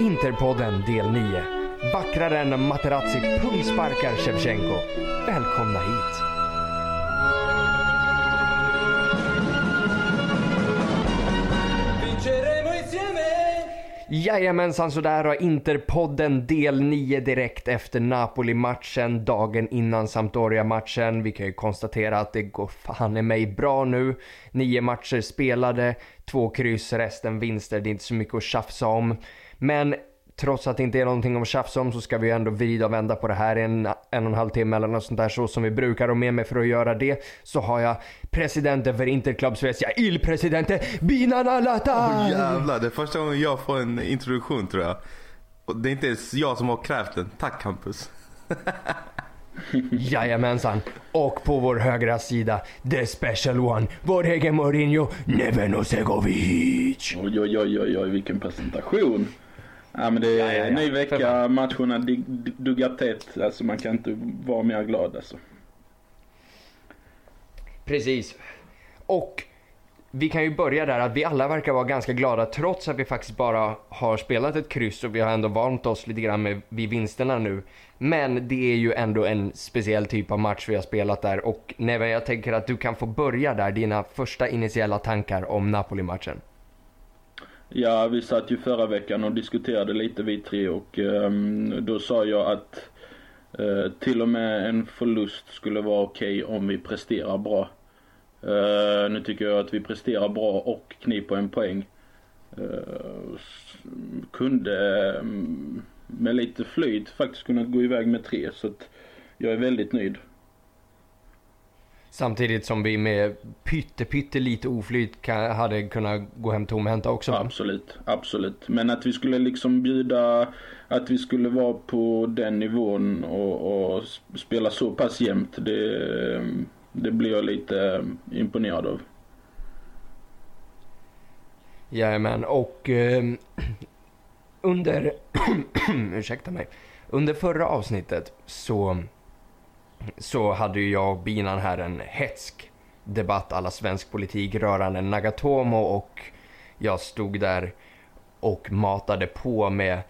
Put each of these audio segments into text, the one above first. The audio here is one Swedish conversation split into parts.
Interpodden del 9. Vackrare än Materazzi pungsparkar Shevchenko. Välkomna hit. Jajamensan, så där har Interpodden del 9 direkt efter Napoli-matchen, dagen innan Sampdoria-matchen. Vi kan ju konstatera att det går fan i mig bra nu. Nio matcher spelade, två kryss, resten vinster. Det är inte så mycket att tjafsa om. Men trots att det inte är någonting att tjafsa om så ska vi ju ändå vrida och vända på det här i en, en och en halv timme eller något sånt där så som vi brukar. Och med mig för att göra det så har jag presidenten för Interclub Svezia, Il Presidente Binan Latar! Åh jävlar, det är första gången jag får en introduktion tror jag. Och det är inte ens jag som har krävt den. Tack Campus. Jajamensan. Och på vår högra sida, the special one, vår egen Mourinho, Neven Segovic. Oj, oj, oj, oj, vilken presentation. Ja, men det är Ja, ja, ja. ny vecka, matcherna duggar tätt. Alltså man kan inte vara mer glad alltså. Precis. Och vi kan ju börja där att vi alla verkar vara ganska glada trots att vi faktiskt bara har spelat ett kryss och vi har ändå vant oss lite grann med, vid vinsterna nu. Men det är ju ändå en speciell typ av match vi har spelat där och Neven jag tänker att du kan få börja där, dina första initiala tankar om Napoli-matchen. Ja, vi satt ju förra veckan och diskuterade lite vi tre och um, då sa jag att uh, till och med en förlust skulle vara okej om vi presterar bra. Uh, nu tycker jag att vi presterar bra och kniper en poäng. Uh, kunde um, med lite flyt faktiskt kunnat gå iväg med tre så att jag är väldigt nöjd. Samtidigt som vi med pytte, pytte lite oflyt kan, hade kunnat gå hem tomhänta också. Absolut, absolut. Men att vi skulle liksom bjuda, att vi skulle vara på den nivån och, och spela så pass jämnt, det, det blir jag lite imponerad av. Jajamän, och eh, under, ursäkta mig, under förra avsnittet så, så hade ju jag och Binan här en hetsk debatt alla svensk politik rörande Nagatomo och jag stod där och matade på med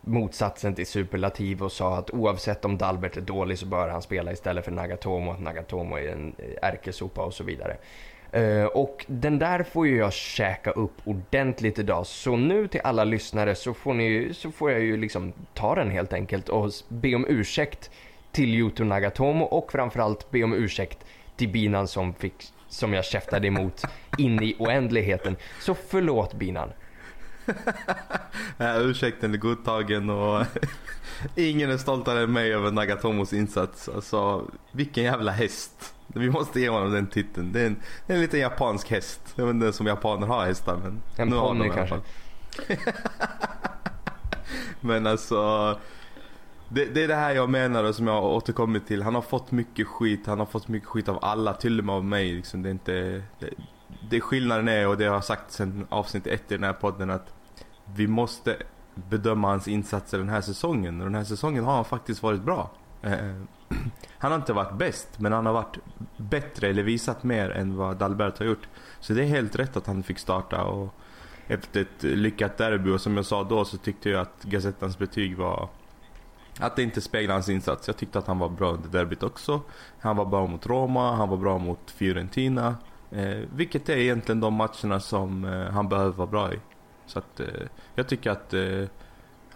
motsatsen till superlativ och sa att oavsett om Dalbert är dålig så bör han spela istället för Nagatomo, att Nagatomo är en ärkesopa och så vidare. Eh, och den där får ju jag käka upp ordentligt idag. Så nu till alla lyssnare så får, ni, så får jag ju liksom ta den helt enkelt och be om ursäkt till Yuto Nagatomo och framförallt be om ursäkt till Binan som, fick, som jag käftade emot in i oändligheten. Så förlåt Binan. Ursäkten är godtagen och ingen är stoltare än mig över Nagatomos insats. Alltså vilken jävla häst. Vi måste ge honom den titeln. Det är en, det är en liten japansk häst. Jag vet inte ens om japaner har hästar men En nu ponny kanske. Men alltså det, det är det här jag menar och som jag har återkommit till. Han har fått mycket skit. Han har fått mycket skit av alla, till och med av mig. Liksom. Det är inte... Det, det skillnaden är, och det har jag sagt sedan avsnitt ett i den här podden, att vi måste bedöma hans insatser den här säsongen. Och den här säsongen har han faktiskt varit bra. Eh, han har inte varit bäst, men han har varit bättre eller visat mer än vad Dalbert har gjort. Så det är helt rätt att han fick starta och efter ett lyckat derby och som jag sa då så tyckte jag att Gazettans betyg var att det inte speglar hans insats. Jag tyckte att han var bra under derbyt också. Han var bra mot Roma, han var bra mot Fiorentina. Eh, vilket är egentligen de matcherna som eh, han behöver vara bra i. Så att eh, jag tycker att eh, jag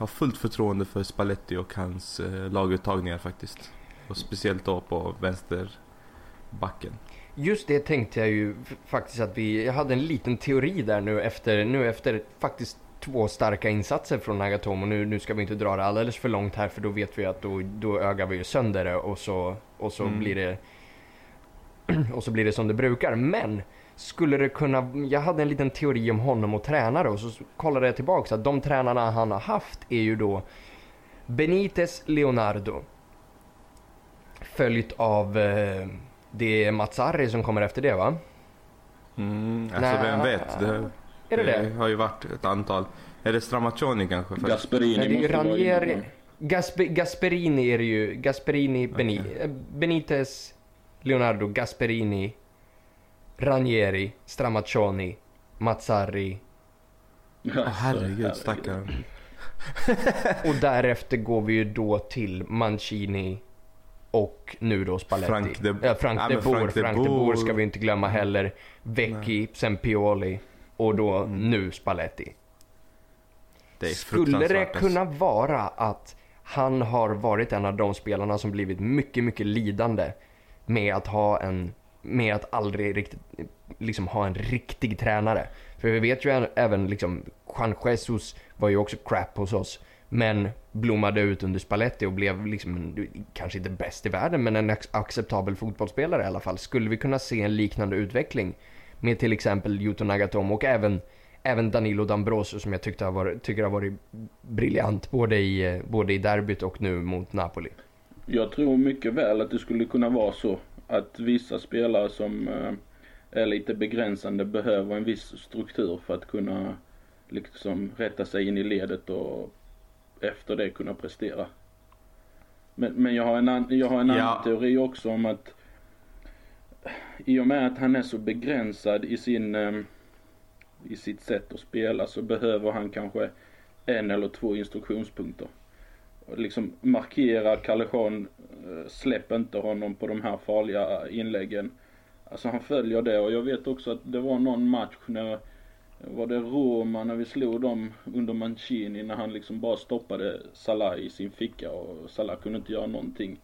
har fullt förtroende för Spalletti och hans eh, laguttagningar faktiskt. Och speciellt då på vänsterbacken. Just det tänkte jag ju faktiskt att vi, jag hade en liten teori där nu efter, nu efter faktiskt två starka insatser från Nagatomo. Nu, nu ska vi inte dra det alldeles för långt här för då vet vi att då, då ögar vi ju sönder det och så, och så Mm. blir det och så blir det som det brukar. Men skulle det kunna, jag hade en liten teori om honom och tränare och så kollade jag tillbaka att de tränarna han har haft är ju då Benitez Leonardo. Följt av eh, det är Mazzarri som kommer efter det va? Mm, alltså Nej. vem vet? Det, Är det det? har ju varit ett antal. Är det Stramaccioni kanske? först? Gasperini Nej, det är ju Ranieri. inne. Gaspe, Gasperini är det ju. Gasperini, Beni, eh, Benitez, Leonardo, Gasperini, Ranieri, Stramaccioni, Mazzarri. Åh, herregud stackarn. och därefter går vi ju då till Mancini och nu då Spalletti. Frank de, ja, Frank ja, de Boer. Frank de Frank de Boer. Boer ska vi inte glömma heller. Vecchi, sen Pioli och då Mm. nu Spalletti. Det Skulle det alltså. kunna vara att han har varit en av de spelarna som blivit mycket, mycket lidande med att ha en, med att aldrig riktigt, liksom ha en riktig tränare. För vi vet ju även liksom, Juan Jesus var ju också crap hos oss. Men blommade ut under Spalletti och blev liksom, kanske inte bäst i världen, men en ac- acceptabel fotbollsspelare i alla fall. Skulle vi kunna se en liknande utveckling med till exempel Yuto Nagatomo och även Även Danilo D'Ambrosio som jag tyckte har varit, tycker har varit briljant både i, eh, både i derbyt och nu mot Napoli. Jag tror mycket väl att det skulle kunna vara så att vissa spelare som eh, är lite begränsande behöver en viss struktur för att kunna liksom rätta sig in i ledet och efter det kunna prestera. Men, men jag har en, an, jag har en Ja. annan teori också om att i och med att han är så begränsad i sin ehm, i sitt sätt att spela så behöver han kanske en eller två instruktionspunkter. Liksom markera Kalle eh, släpp inte honom på de här farliga eh, inläggen. Alltså han följer det och jag vet också att det var någon match när, var det Roma när vi slog dem under Mancini när han liksom bara stoppade Salah i sin ficka och Salah kunde inte göra någonting.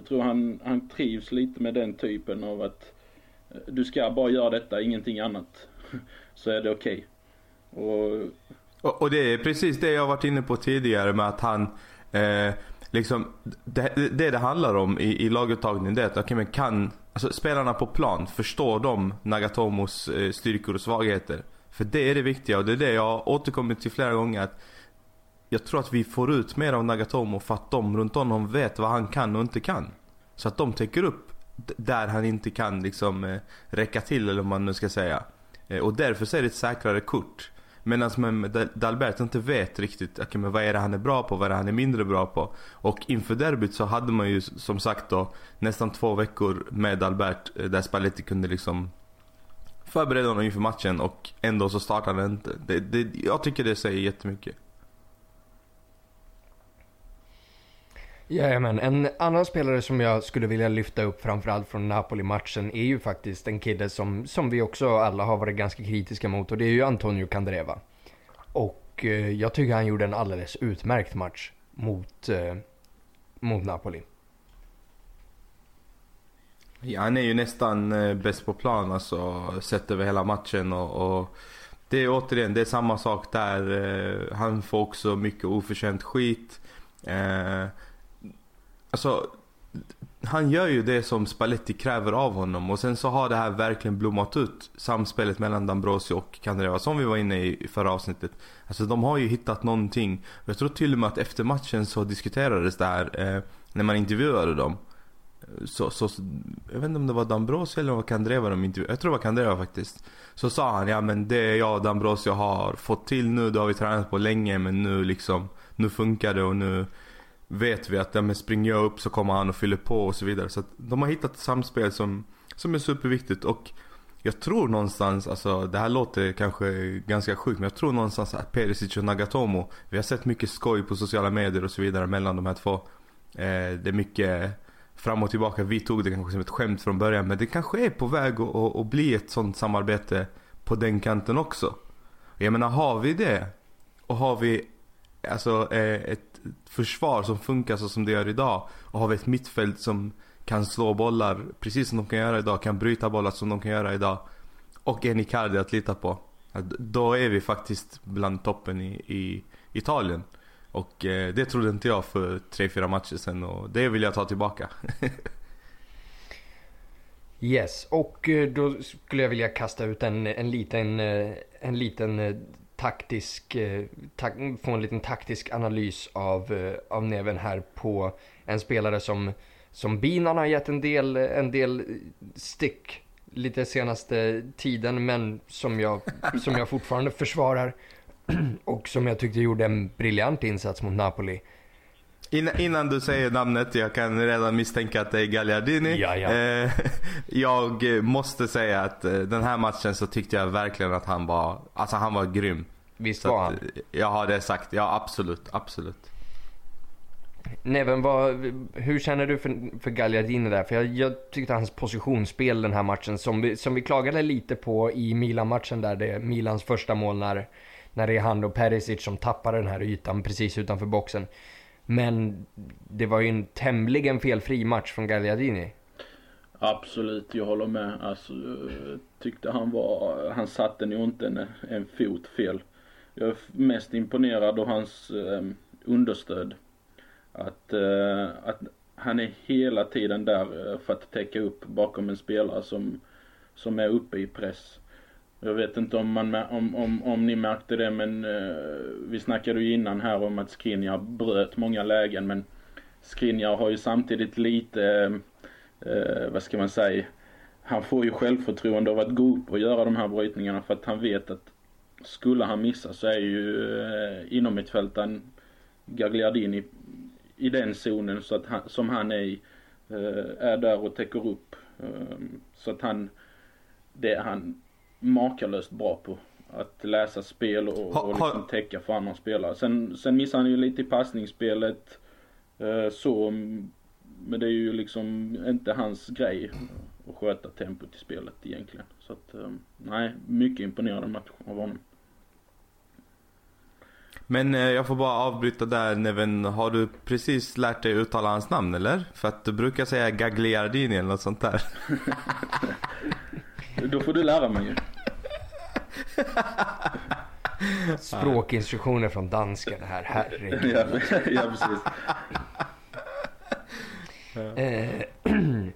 Jag tror han, han trivs lite med den typen av att eh, du ska bara göra detta, ingenting annat. Så är det okej. Och Och, och det är precis det jag varit inne på tidigare med att han eh, liksom det, det det handlar om i, i laguttagningen det är att okej men kan alltså, spelarna på plan förstår de Nagatomos eh, styrkor och svagheter? För det är det viktiga och det är det jag har återkommit till flera gånger att jag tror att vi får ut mer av Nagatomo för att de runt honom vet vad han kan och inte kan. Så att de täcker upp där han inte kan liksom eh, räcka till eller vad man nu ska säga. Eh, och därför så är det ett säkrare kort. Medan Dalbert inte vet riktigt okay, men vad är det han är bra på, vad är det han är mindre bra på. Och inför derbyt så hade man ju som sagt då nästan två veckor med Dalbert eh, där Spalletti kunde liksom förbereda honom inför matchen och ändå så startade han inte. Det, det, jag tycker det säger jättemycket. Jajamän, en annan spelare som jag skulle vilja lyfta upp framförallt från Napoli-matchen är ju faktiskt en kille som, som vi också alla har varit ganska kritiska mot och det är ju Antonio Candreva. Och eh, jag tycker han gjorde en alldeles utmärkt match mot, eh, mot Napoli. Ja, han är ju nästan eh, bäst på plan alltså, sett över hela matchen och, och det är återigen, det är samma sak där. Eh, han får också mycket oförtjänt skit. Eh, Alltså, han gör ju det som Spalletti kräver av honom och sen så har det här verkligen blommat ut. Samspelet mellan D'Ambrosio och Candreva som vi var inne i i förra avsnittet. Alltså de har ju hittat någonting. Jag tror till och med att efter matchen så diskuterades det här eh, när man intervjuade dem. Så, så, jag vet inte om det var D'Ambrosio eller om det var Candreva de intervjuade. Jag tror det var Candreva faktiskt. Så sa han, ja men det jag och D'Ambrosio har fått till nu, det har vi tränat på länge men nu liksom, nu funkar det och nu vet vi att ja, men springer jag upp så kommer han och fyller på och så vidare. Så att de har hittat ett samspel som, som är superviktigt och jag tror någonstans, alltså det här låter kanske ganska sjukt men jag tror någonstans att Perisic och Nagatomo, vi har sett mycket skoj på sociala medier och så vidare mellan de här två. Eh, det är mycket fram och tillbaka. Vi tog det kanske som ett skämt från början men det kanske är på väg att, att, att bli ett sånt samarbete på den kanten också. Jag menar har vi det och har vi alltså eh, ett försvar som funkar så som det gör idag och har vi ett mittfält som kan slå bollar precis som de kan göra idag, kan bryta bollar som de kan göra idag och en Icardi att lita på. Då är vi faktiskt bland toppen i, i Italien. Och eh, det trodde inte jag för 3-4 matcher sedan och det vill jag ta tillbaka. Yes, och eh, då skulle jag vilja kasta ut en, en liten, eh, en liten eh, taktisk, eh, tak, få en liten taktisk analys av, eh, av Neven här på en spelare som, som Binan har gett en del, en del stick lite senaste tiden men som jag, som jag fortfarande försvarar och som jag tyckte gjorde en briljant insats mot Napoli. Innan, innan du säger namnet, jag kan redan misstänka att det är Gagliardini. Ja, ja. Eh, jag måste säga att eh, den här matchen så tyckte jag verkligen att han var, alltså han var grym. Visst var han? Jag har det sagt. Ja, absolut. Absolut. Neven, vad, hur känner du för, för Gagliardini där? För jag, jag tyckte hans positionsspel den här matchen, som vi, som vi klagade lite på i Milan-matchen där, det är Milans första mål när, när det är han och Perisic som tappar den här ytan precis utanför boxen. Men det var ju en tämligen felfri match från Gagliardini. Absolut, jag håller med. Alltså, eh, tyckte han var, han satte nog inte en, en fot fel. Jag är mest imponerad av hans eh, understöd. Att, eh, att han är hela tiden där eh, för att täcka upp bakom en spelare som, som är uppe i press. Jag vet inte om, man, om, om, om ni märkte det men eh, vi snackade ju innan här om att Skriniar bröt många lägen men Skriniar har ju samtidigt lite, eh, eh, vad ska man säga, han får ju självförtroende av att gå upp och göra de här brytningarna för att han vet att skulle han missa så är ju eh, inom ett fältan Gagliardini i den zonen så att han, som han är i, eh, är där och täcker upp. Eh, så att han, det är han makalöst bra på. Att läsa spel och, Ha- och liksom täcka för andra spelare. Sen, sen missar han ju lite i passningsspelet eh, så, men det är ju liksom inte hans grej att sköta tempot i spelet egentligen. Så att, eh, nej, mycket imponerande match av honom. Men eh, jag får bara avbryta där Neven. Har du precis lärt dig uttala hans namn eller? För att du brukar säga Gagliardini eller något sånt där. Då får du lära mig ju. Språkinstruktioner från dansken här, herregud. ja, ja, precis. Eh,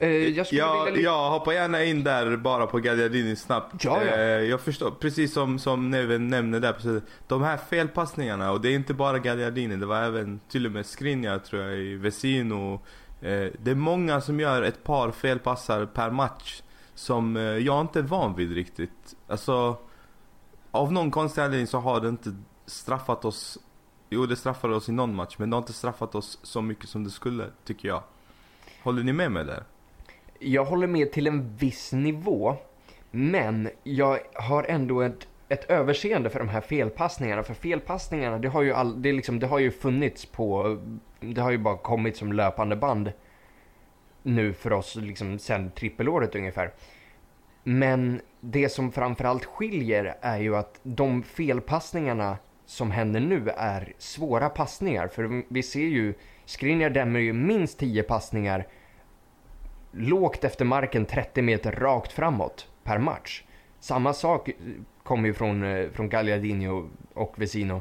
eh, jag Jag, vilja... jag hoppar gärna in där bara på Gagliardini snabbt. Ja, ja. Eh, Jag förstår, precis som, som Neven nämnde där precis. De här felpassningarna och det är inte bara Gagliardini, det var även till och med Skriniar tror jag i Vesino. Eh, Det är många som gör ett par felpassar per match. Som eh, jag inte är van vid riktigt. Alltså, av någon konstig anledning så har det inte straffat oss. Jo det straffade oss i någon match men det har inte straffat oss så mycket som det skulle tycker jag. Håller ni med mig där? Jag håller med till en viss nivå. Men jag har ändå ett, ett överseende för de här felpassningarna. För felpassningarna, det har ju, all, det liksom, det har ju funnits på... Det har ju bara kommit som löpande band nu för oss liksom sen trippelåret ungefär. Men det som framförallt skiljer är ju att de felpassningarna som händer nu är svåra passningar. För vi ser ju, Skriniar dämmer ju minst 10 passningar lågt efter marken 30 meter rakt framåt per match. Samma sak kommer ju från, eh, från Gagliardini och, och Vesino.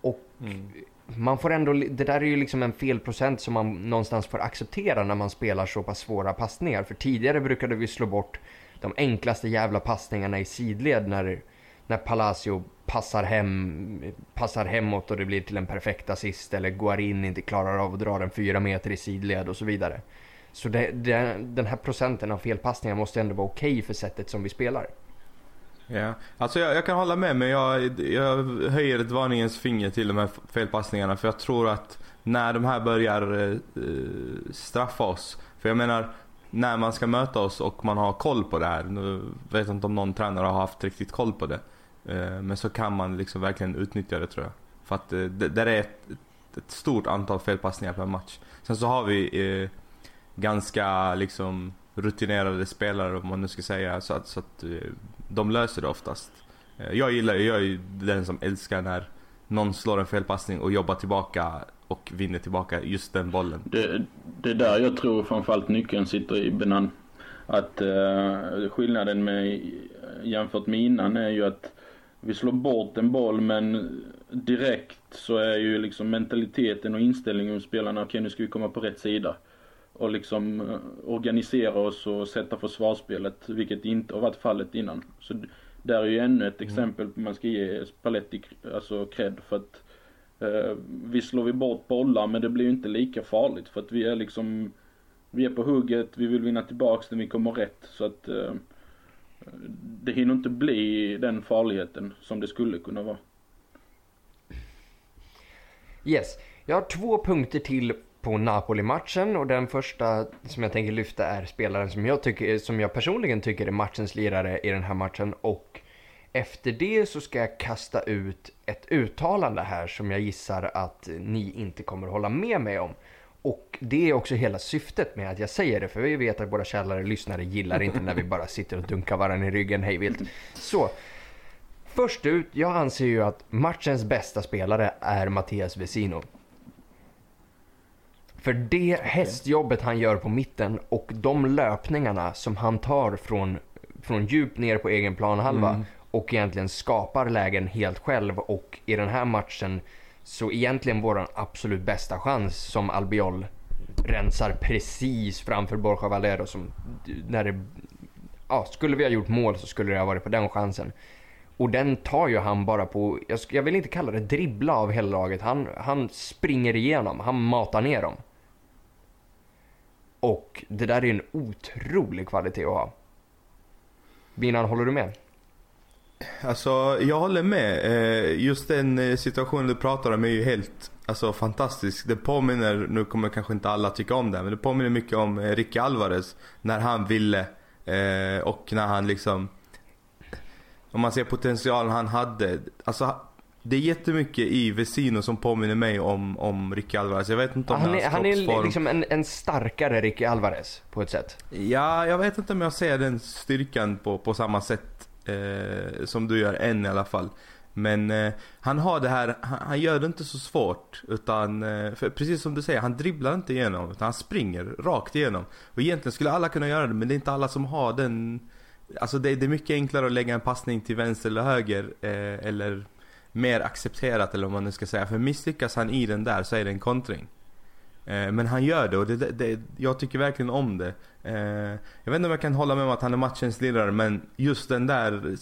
Och mm man får ändå, det där är ju liksom en felprocent som man någonstans får acceptera när man spelar så pass svåra passningar. För tidigare brukade vi slå bort de enklaste jävla passningarna i sidled när, när Palacio passar hem, passar hemåt och det blir till en perfekt assist eller Guarin inte klarar av att dra den fyra meter i sidled och så vidare. Så det, det, den här procenten av felpassningar måste ändå vara okej för sättet som vi spelar. Ja, alltså jag, jag kan hålla med men jag, jag höjer ett varningens finger till de här felpassningarna för jag tror att när de här börjar eh, eh, straffa oss, för jag menar när man ska möta oss och man har koll på det här, nu vet jag inte om någon tränare har haft riktigt koll på det, eh, men så kan man liksom verkligen utnyttja det tror jag. För att eh, det, där är ett, ett stort antal felpassningar per match. Sen så har vi eh, ganska liksom rutinerade spelare om man nu ska säga så att, så att eh, de löser det oftast. Eh, jag gillar jag är ju den som älskar när någon slår en felpassning och jobbar tillbaka och vinner tillbaka just den bollen. Det, det är där jag tror framförallt nyckeln sitter i Benan. Att eh, skillnaden med jämfört med innan är ju att vi slår bort en boll men direkt så är ju liksom mentaliteten och inställningen hos spelarna, okej nu ska vi komma på rätt sida. Och liksom eh, organisera oss och sätta försvarsspelet, vilket inte har varit fallet innan. Så där är ju ännu ett exempel på man ska ge Spalletti alltså cred för att eh, vi slår vi bort bollar men det blir ju inte lika farligt för att vi är liksom vi är på hugget, vi vill vinna tillbaks den, vi kommer rätt så att eh, det hinner inte bli den farligheten som det skulle kunna vara. Yes, jag har två punkter till på Napoli-matchen och den första som jag tänker lyfta är spelaren som jag, tycker, som jag personligen tycker är matchens lirare i den här matchen och Efter det så ska jag kasta ut ett uttalande här som jag gissar att ni inte kommer hålla med mig om. Och det är också hela syftet med att jag säger det, för vi vet att våra källare lyssnare gillar inte när vi bara sitter och dunkar varandra i ryggen hejvilt. Så, först ut, jag anser ju att matchens bästa spelare är Mattias Vesino. För det hästjobbet han gör på mitten och de löpningarna som han tar från, från djupt ner på egen planhalva Mm. och egentligen skapar lägen helt själv och i den här matchen så egentligen våran absolut bästa chans som Albiol rensar precis framför Borja Valero som när det, ja, skulle vi ha gjort mål så skulle det ha varit på den chansen. Och den tar ju han bara på, jag vill inte kalla det dribbla av hela laget. Han, han springer igenom, han matar ner dem. Och det där är en otrolig kvalitet att ha. Binan, håller du med? Alltså jag håller med. Eh, just den eh, situationen du pratar om är ju helt alltså, fantastisk. Det påminner, nu kommer kanske inte alla tycka om det, men det påminner mycket om eh, Ricky Alvarez. När han ville och när han liksom om man ser potentialen han hade. Alltså det är jättemycket i Vesino som påminner mig om, om Ricky Alvarez. Jag vet inte om Han är, han är liksom en, en starkare Ricky Alvarez på ett sätt. Ja, jag vet inte om jag ser den styrkan på, på samma sätt eh, som du gör än i alla fall. Men eh, han har det här, han, han gör det inte så svårt. Utan, eh, för precis som du säger, han dribblar inte igenom. Utan han springer rakt igenom. Och egentligen skulle alla kunna göra det, men det är inte alla som har den... Alltså det, det är mycket enklare att lägga en passning till vänster eller höger. Eh, eller mer accepterat eller vad man nu ska säga. För misslyckas han i den där så är det en kontring. Eh, Men han gör det och det, det, det, jag tycker verkligen om det. Eh, Jag vet inte om jag kan hålla med om att han är matchens lirare men just den där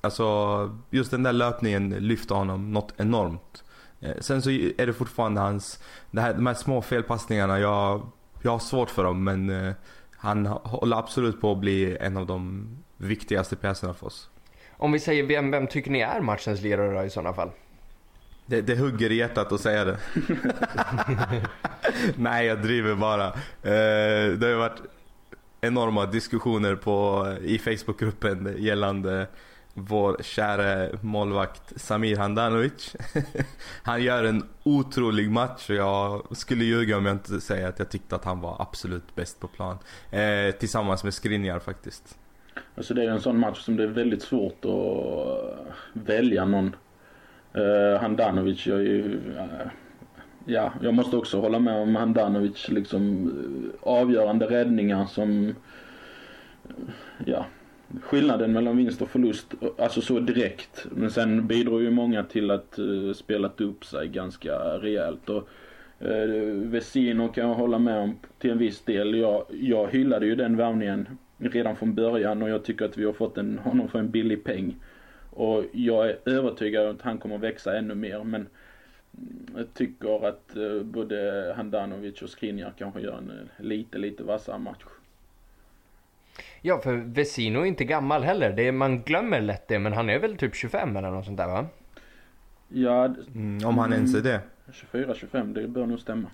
Alltså just den där löpningen lyfter honom något enormt. Eh, Sen så är det fortfarande hans, det här, de här små felpassningarna, jag, jag har svårt för dem men eh, han håller absolut på att bli en av de viktigaste pjäserna för oss. Om vi säger vem, vem tycker ni är matchens lirare då i sådana fall? Det, det hugger i hjärtat att säga det. Nej, jag driver bara. Eh, det har ju varit enorma diskussioner på, i Facebookgruppen gällande vår kära målvakt Samir Handanovic. han gör en otrolig match och jag skulle ljuga om jag inte säger att jag tyckte att han var absolut bäst på plan. Eh, tillsammans med Skriniar faktiskt. Alltså det är en sån match som det är väldigt svårt att eh, välja någon. Uh, Handanovic är ju... Uh, ja, jag måste också hålla med om Handanovic liksom uh, avgörande räddningar som... ja, skillnaden mellan vinst och förlust, alltså så direkt. Men sen bidrog ju många till att uh, spelat upp sig ganska rejält. Och, Vesino kan jag hålla med om till en viss del. Jag, jag hyllade ju den värvningen redan från början och jag tycker att vi har fått en, honom för en billig peng. Och jag är övertygad om att han kommer växa ännu mer men jag tycker att eh, både Handanovic och Skriniar kanske gör en eh, lite, lite vassare match. Ja, för Vesino är inte gammal heller. Det är, man glömmer lätt det, men han är väl typ 25 eller något sånt där va? Ja, Mm, om han ens är det. 24-25, det bör nog stämma.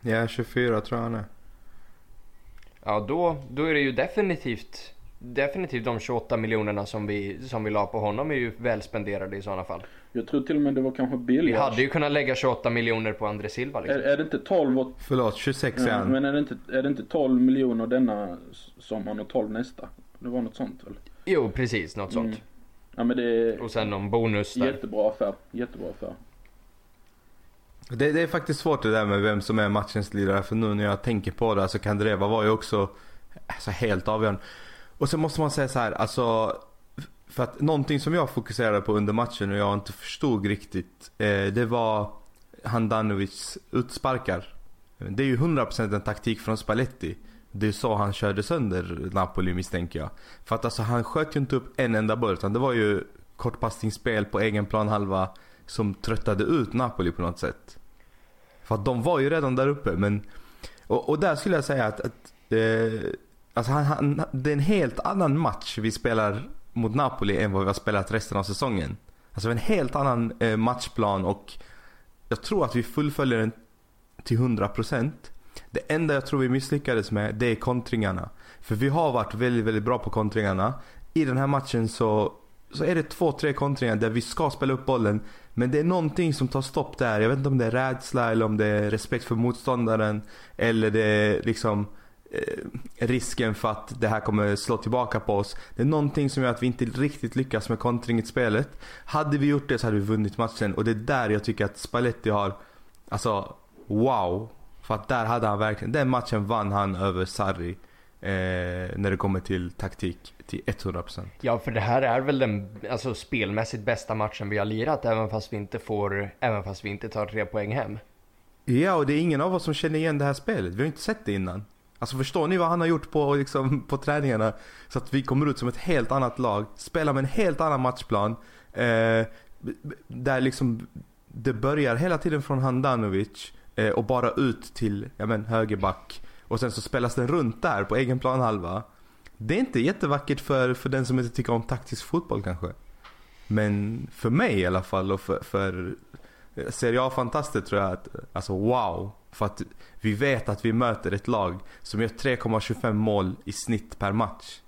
Ja, 24 tror jag han är. Ja, då, då är det ju definitivt, definitivt de 28 miljonerna som vi, som vi la på honom är ju väl spenderade i sådana fall. Jag tror till och med det var kanske Vi billigare. hade ju kunnat lägga 28 miljoner på André Silva är, liksom. är det inte 12 och, Förlåt, 26 är ja, men är det, inte, är det inte 12 miljoner denna sommaren och 12 nästa? Det var något sånt väl? Jo, precis. Något sånt. Mm. Ja men det är Och sen någon bonus där. jättebra affär. Jättebra affär. Det, det är faktiskt svårt det där med vem som är matchens lirare för nu när jag tänker på det, alltså Kandreva var ju också alltså, helt avgörande. Och sen måste man säga så här, alltså för att någonting som jag fokuserade på under matchen och jag inte förstod riktigt, eh, det var Handanovics utsparkar. Det är ju 100% en taktik från Spalletti. Det är så han körde sönder Napoli misstänker jag. För att alltså han sköt ju inte upp en enda boll utan det var ju kortpassningsspel på egen planhalva som tröttade ut Napoli på något sätt. För att de var ju redan där uppe men och, och där skulle jag säga att, att eh, alltså han, han, det är en helt annan match vi spelar mot Napoli än vad vi har spelat resten av säsongen. Alltså en helt annan eh, matchplan och jag tror att vi fullföljer den till 100%. Det enda jag tror vi misslyckades med det är kontringarna. För vi har varit väldigt, väldigt bra på kontringarna. I den här matchen så så är det två, tre kontringar där vi ska spela upp bollen. Men det är någonting som tar stopp där. Jag vet inte om det är rädsla eller om det är respekt för motståndaren. Eller det är liksom eh, risken för att det här kommer slå tillbaka på oss. Det är någonting som gör att vi inte riktigt lyckas med kontring i spelet. Hade vi gjort det så hade vi vunnit matchen. Och det är där jag tycker att Spalletti har, alltså wow. För att där hade han verkligen, den matchen vann han över Sarri. Eh, när det kommer till taktik till 100%. Ja, för det här är väl den alltså, spelmässigt bästa matchen vi har lirat, även fast vi inte får, även fast vi inte tar tre poäng hem. Ja, och det är ingen av oss som känner igen det här spelet. Vi har inte sett det innan. Alltså förstår ni vad han har gjort på, liksom, på träningarna? Så att vi kommer ut som ett helt annat lag, spelar med en helt annan matchplan. Eh, där liksom det börjar hela tiden från Handanovic eh, och bara ut till ja, men, högerback. Och sen så spelas den runt där på egen planhalva. Det är inte jättevackert för, för den som inte tycker om taktisk fotboll kanske. Men för mig i alla fall och för, för Serie A-fantaster tror jag att, alltså wow. För att vi vet att vi möter ett lag som gör 3,25 mål i snitt per match.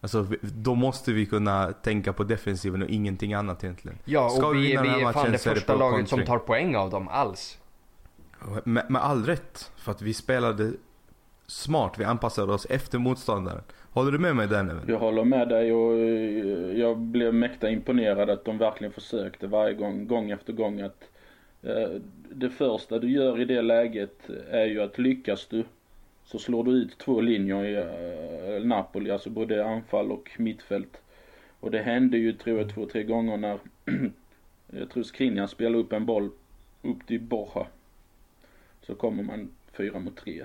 Alltså då måste vi kunna tänka på defensiven och ingenting annat egentligen. Ja, Ska och vi, vi, vi är fan det första laget kontring. som tar poäng av dem alls. Med, med all rätt. För att vi spelade smart. Vi anpassade oss efter motståndaren. Håller du med mig där nu? Jag håller med dig och eh, jag blev mäkta imponerad att de verkligen försökte varje gång, gång efter gång att eh, det första du gör i det läget är ju att lyckas du så slår du ut två linjer i eh, Napoli, alltså både anfall och mittfält. Och det hände ju tror jag två, tre gånger när jag tror Skriniar spelade upp en boll upp till Borja. Så kommer man fyra mot tre.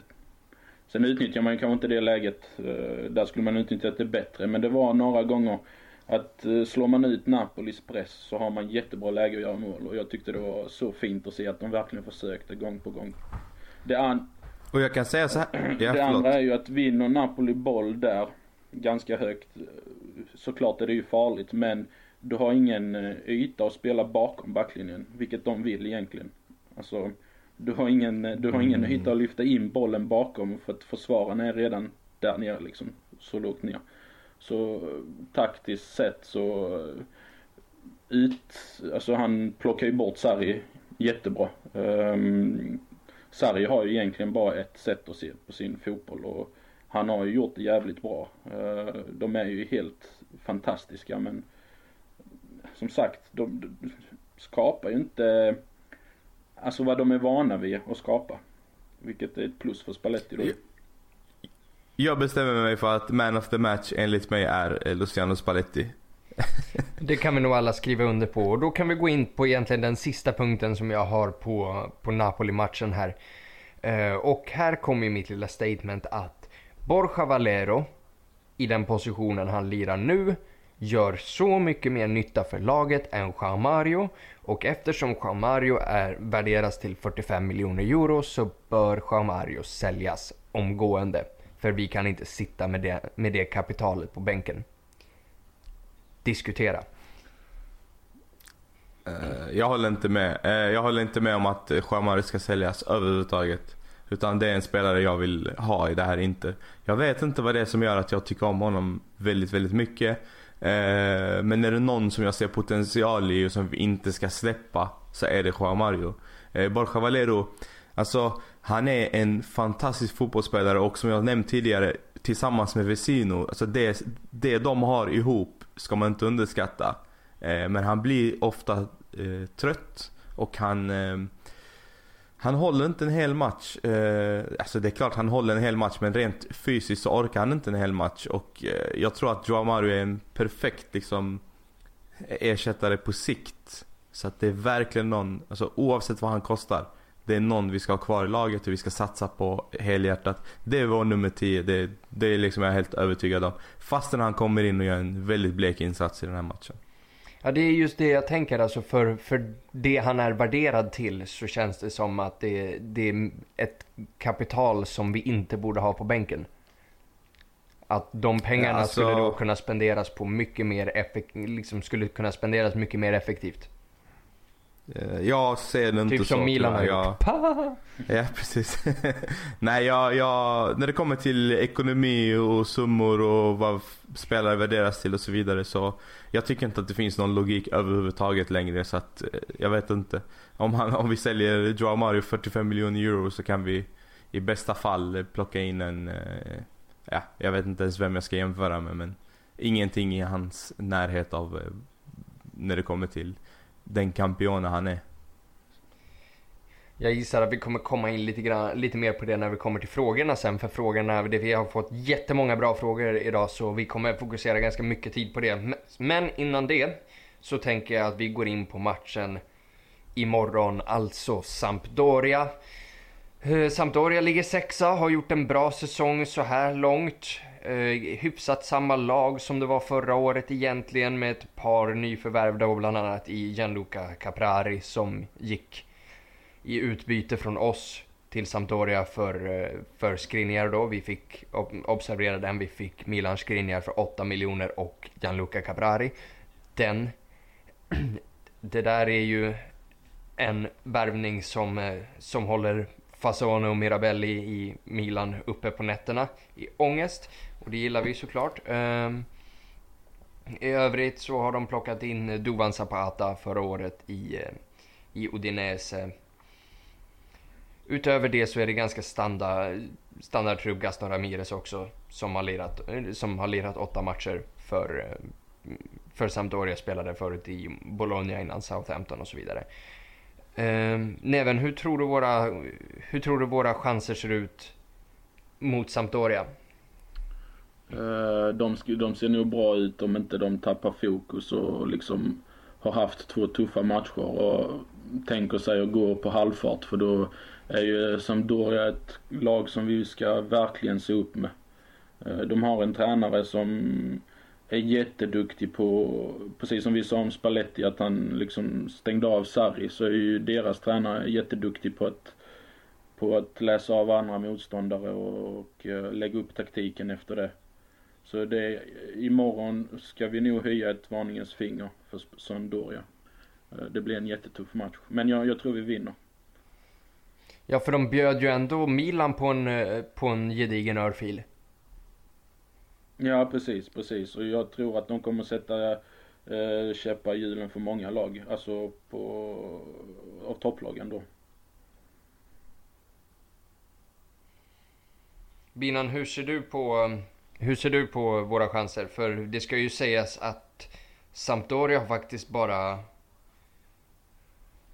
Sen utnyttjar man kanske inte det läget. Eh, där skulle man utnyttjat det bättre. Men det var några gånger att eh, slår man ut Napolis press så har man jättebra läge att göra mål. Och jag tyckte det var så fint att se att de verkligen försökte gång på gång. Det, an och jag kan säga så här. Ja, det andra är ju att vinner Napoli boll där ganska högt. Såklart är det ju farligt men du har ingen eh, yta att spela bakom backlinjen. Vilket de vill egentligen. Alltså du har ingen, du har ingen mm. yta att lyfta in bollen bakom för att försvararna är redan där nere liksom. Så lågt ner. Så taktiskt sett så ut, alltså han plockar ju bort Sarri jättebra. Um, Sarri har ju egentligen bara ett sätt att se på sin fotboll och han har ju gjort det jävligt bra. Uh, de är ju helt fantastiska men som sagt, de, de skapar ju inte alltså vad de är vana vid att skapa. Vilket är ett plus för Spalletti då. Jag bestämmer mig för att man of the match enligt mig är Luciano Spalletti. det kan vi nog alla skriva under på. Och då kan vi gå in på egentligen den sista punkten som jag har på, på Napoli-matchen här. Uh, och här kommer mitt lilla statement att Borja Valero i den positionen han lirar nu gör så mycket mer nytta för laget än Jean Mario och eftersom Jean Mario är, värderas till 45 miljoner euro så bör Jean Mario säljas omgående. För vi kan inte sitta med det, med det kapitalet på bänken. Diskutera. Eh, jag håller inte med. Eh, jag håller inte med om att Jean Mario ska säljas överhuvudtaget. Utan det är en spelare jag vill ha i det här inte. Jag vet inte vad det är som gör att jag tycker om honom väldigt, väldigt mycket. Eh, men är det någon som jag ser potential i och som vi inte ska släppa så är det Juan Mario. Eh, Borja Valero, alltså han är en fantastisk fotbollsspelare och som jag nämnt tidigare tillsammans med Vesino, alltså det, det de har ihop ska man inte underskatta. Eh, men han blir ofta eh, trött och han eh, han håller inte en hel match. Eh, alltså det är klart han håller en hel match men rent fysiskt så orkar han inte en hel match. Och eh, jag tror att Joao Mario är en perfekt liksom ersättare på sikt. Så att det är verkligen någon, alltså oavsett vad han kostar. Det är någon vi ska ha kvar i laget och vi ska satsa på helhjärtat. Det är vår nummer 10, det, det är liksom jag är helt övertygad om. Fastän han kommer in och gör en väldigt blek insats i den här matchen. Ja, det är just det jag tänker. Alltså för, för det han är värderad till så känns det som att det, det är ett kapital som vi inte borde ha på bänken. Att de pengarna alltså... skulle då kunna spenderas på mycket mer effektivt, liksom skulle kunna spenderas mycket mer effektivt. Eh, Jag ser det inte Typ så. som Milan har gjort. Jag, Pa! ja precis. Nej jag, jag, när det kommer till ekonomi och summor och vad spelare värderas till och så vidare så jag tycker inte att det finns någon logik överhuvudtaget längre så att eh, jag vet inte. Om, han, om vi säljer Joao Mario 45 miljoner euro så kan vi i bästa fall plocka in en, eh, ja jag vet inte ens vem jag ska jämföra med men ingenting i hans närhet av när det kommer till den campione han är. Jag gissar att vi kommer komma in lite, grann, lite mer på det när vi kommer till frågorna sen. För frågorna, det, vi har fått jättemånga bra frågor idag så vi kommer fokusera ganska mycket tid på det. Men innan det så tänker jag att vi går in på matchen imorgon, alltså Sampdoria. Eh, Sampdoria ligger sexa, har gjort en bra säsong så här långt. Eh, hyfsat samma lag som det var förra året egentligen med ett par nyförvärv då bland annat i Gianluca Caprari som gick i utbyte från oss till Sampdoria för, eh, för Skriniar då. Vi fick observera den. Vi fick Milan Skriniar för 8 miljoner och Gianluca Caprari. Den, det där är ju en värvning som, eh, som håller Fasone och Mirabelli i Milan uppe på nätterna i ångest. Och det gillar vi såklart. Um, I övrigt så har de plockat in Duvan Zapata förra året i, eh, i Udinese. Utöver det så är det ganska standard, standardtrupp Gaston Ramirez också som har lirat, eh, som har lirat åtta matcher för, eh, för Sampdoria. Spelade förut i Bologna innan Southampton och så vidare. Eh, Neven, hur tror, du våra, hur tror du våra chanser ser ut mot Sampdoria? De, de ser nog bra ut om inte de tappar fokus och liksom har haft två tuffa matcher och tänker sig att gå på halvfart för då är ju Sampdoria ett lag som vi ska verkligen se upp med. Eh, de har en tränare som är jätteduktig på, precis som vi sa om Spalletti, att han liksom stängde av Sarri, så är ju deras tränare jätteduktig på att, på att läsa av andra motståndare och, och eh, lägga upp taktiken efter det. Så det, imorgon ska vi nog höja ett varningens finger för Sampdoria. Eh, Det blir en jättetuff match, men jag, jag tror vi vinner. Ja, för de bjöd ju ändå Milan på en, eh, på en gedigen örfil. Ja, precis, precis. Och jag tror att de kommer sätta eh, käppar i hjulen för många lag, alltså på, av topplagen då. Binan, hur ser du på, hur ser du på våra chanser? För det ska ju sägas att Sampdoria har faktiskt bara...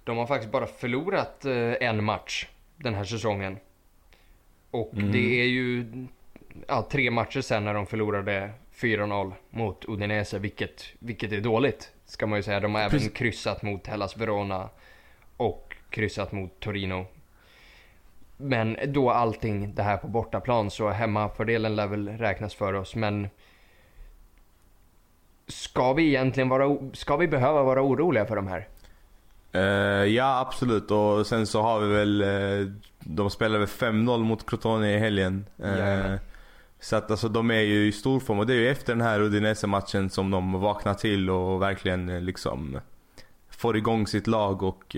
De har faktiskt bara förlorat eh, en match den här säsongen. Och Mm. det är ju ja, tre matcher sen när de förlorade 4-0 mot Udinese, vilket, vilket är dåligt. Ska man ju säga. De har även Precis. kryssat mot Hellas Verona och kryssat mot Torino. Men då allting det här på bortaplan så hemmafördelen lär väl räknas för oss. Men ska vi egentligen vara, ska vi behöva vara oroliga för de här? Eh, ja absolut och sen så har vi väl, eh, de spelar väl 5-0 mot Crotone i helgen. Jajamän. så att alltså de är ju i stor form och det är ju efter den här Udinese-matchen som de vaknar till och verkligen liksom får igång sitt lag och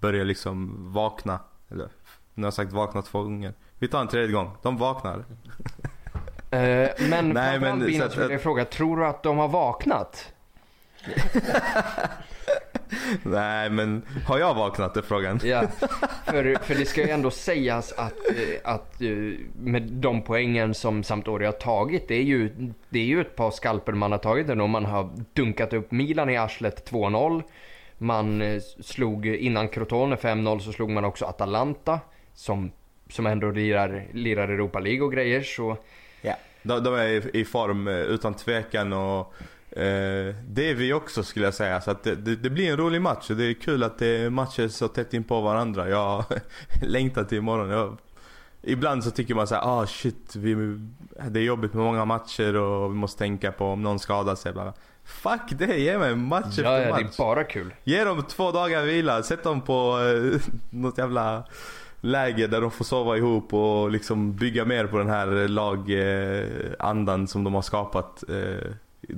börjar liksom vakna. Eller, nu har jag sagt vakna två gånger. Vi tar en tredje gång. De vaknar. Eh, men Nej, men Bina, så att- jag fråga, tror du att de har vaknat? Nej men har jag vaknat är frågan. Ja, för, för det ska ju ändå sägas att, eh, att eh, med de poängen som Sampdoria har tagit, det är ju, det är ju ett par skalper man har tagit ändå. Man har dunkat upp Milan i arslet 2-0. Man eh, slog, innan Crotone 5-0 så slog man också Atalanta som, som ändå lirar, lirar Europa League och grejer. Så De, de är i- i form eh, utan tvekan och eh, det är vi också skulle jag säga. Så att det, det, det blir en rolig match och det är kul att det är matcher så tätt in på varandra. Jag längtar till imorgon. Jag, ibland så tycker man så här, ah shit, vi, det är jobbigt med många matcher och vi måste tänka på om någon skadar sig. Bara, Fuck det, ge mig match ja, efter ja, det match. är bara kul. Ge dem två dagar vila, sätt dem på eh, något jävla läge där de får sova ihop och liksom bygga mer på den här lagandan som de har skapat. Eh,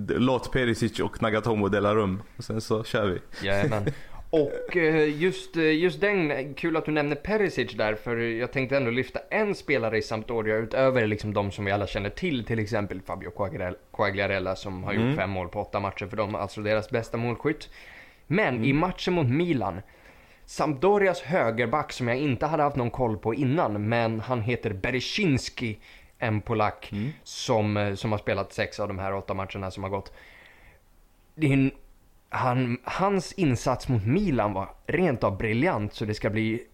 låt Perisic och Nagatomo dela rum och sen så kör vi. Jajamän. Och eh, just, eh, just den, kul att du nämner Perisic där, för jag tänkte ändå lyfta en spelare i Sampdoria utöver liksom de som vi alla känner till, till exempel Fabio Quagliarella, Quagliarella som har Mm. gjort fem mål på åtta matcher för dem, alltså deras bästa målskytt. Men Mm. i matchen mot Milan, Sampdorias högerback som jag inte hade haft någon koll på innan, men han heter Berezinski, en polack Mm. som, eh, som har spelat sex av de här åtta matcherna som har gått. En, han, hans insats mot Milan var rent av briljant så det ska bli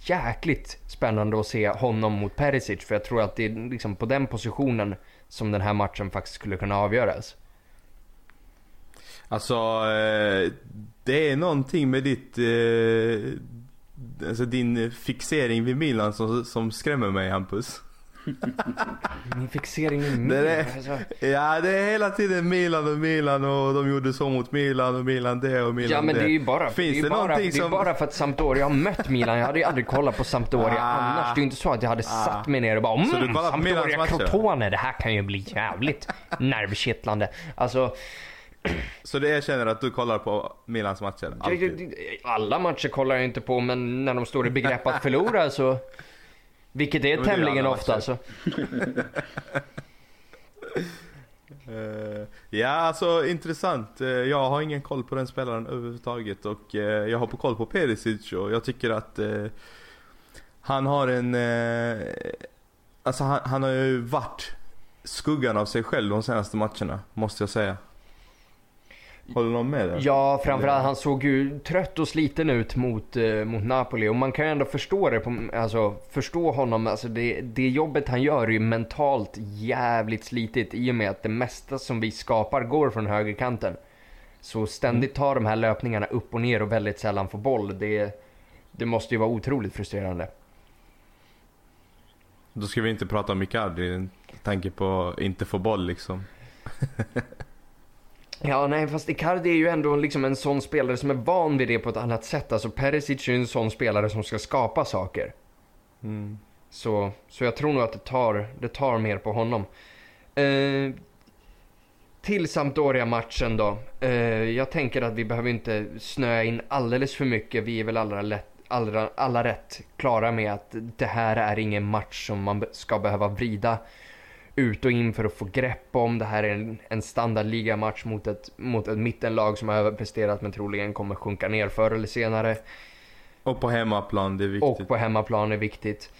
jäkligt spännande att se honom mot Perisic för jag tror att det är liksom på den positionen som den här matchen faktiskt skulle kunna avgöras. Alltså, eh, det är någonting med ditt... Eh, alltså din fixering vid Milan som, som skrämmer mig Hampus. Min fixering Det Milan. är- Alltså, Ja, det är hela tiden Milan och Milan och de gjorde så mot Milan och Milan det och Milan ja men det är ju bara, Finns det det bara, det är som- bara för att Sampdoria har mött Milan. Jag hade ju aldrig kollat på Sampdoria Ah. annars. Det är ju inte så att jag hade satt mig ner och bara Så du mm, Sampdoria? Crotone, det här kan ju bli jävligt nervkittlande. Alltså, Så du erkänner att du kollar på Milans matcher? Alltid? Alla matcher kollar jag inte på men när de står i begrepp att förlora så... Vilket är men det är tämligen ofta matcher. så. Eh, ja, alltså intressant. Eh, jag har ingen koll på den spelaren överhuvudtaget och eh, jag har på koll på Perisic och jag tycker att han har en... Alltså han, han har ju varit skuggan av sig själv de senaste matcherna, måste jag säga. Håller någon med där? Ja, framförallt han såg ju trött och sliten ut mot, eh, mot Napoli och man kan ju ändå förstå det, på, alltså förstå honom. Alltså det, det jobbet han gör är ju mentalt jävligt slitigt i och med att det mesta som vi skapar går från högerkanten. Så ständigt ta de här löpningarna upp och ner och väldigt sällan få boll. Det, det måste ju vara otroligt frustrerande. Då ska vi inte prata om Icardi, tanke på inte få boll liksom. Ja, nej, fast Icardi är ju ändå liksom en sån spelare som är van vid det på ett annat sätt. Alltså Perisic är ju en sån spelare som ska skapa saker. Mm. Så, så jag tror nog att det tar, det tar mer på honom. Eh, till Sampdoria-matchen då. Eh, jag tänker att vi behöver inte snöa in alldeles för mycket. Vi är väl alla, lätt, alla, alla rätt klara med att det här är ingen match som man ska behöva vrida ut och in för att få grepp om. Det här är en, en standardligamatch mot ett, mot ett mittenlag som har överpresterat men troligen kommer sjunka ner förr eller senare. Och på hemmaplan, det är viktigt. Och på hemmaplan är viktigt.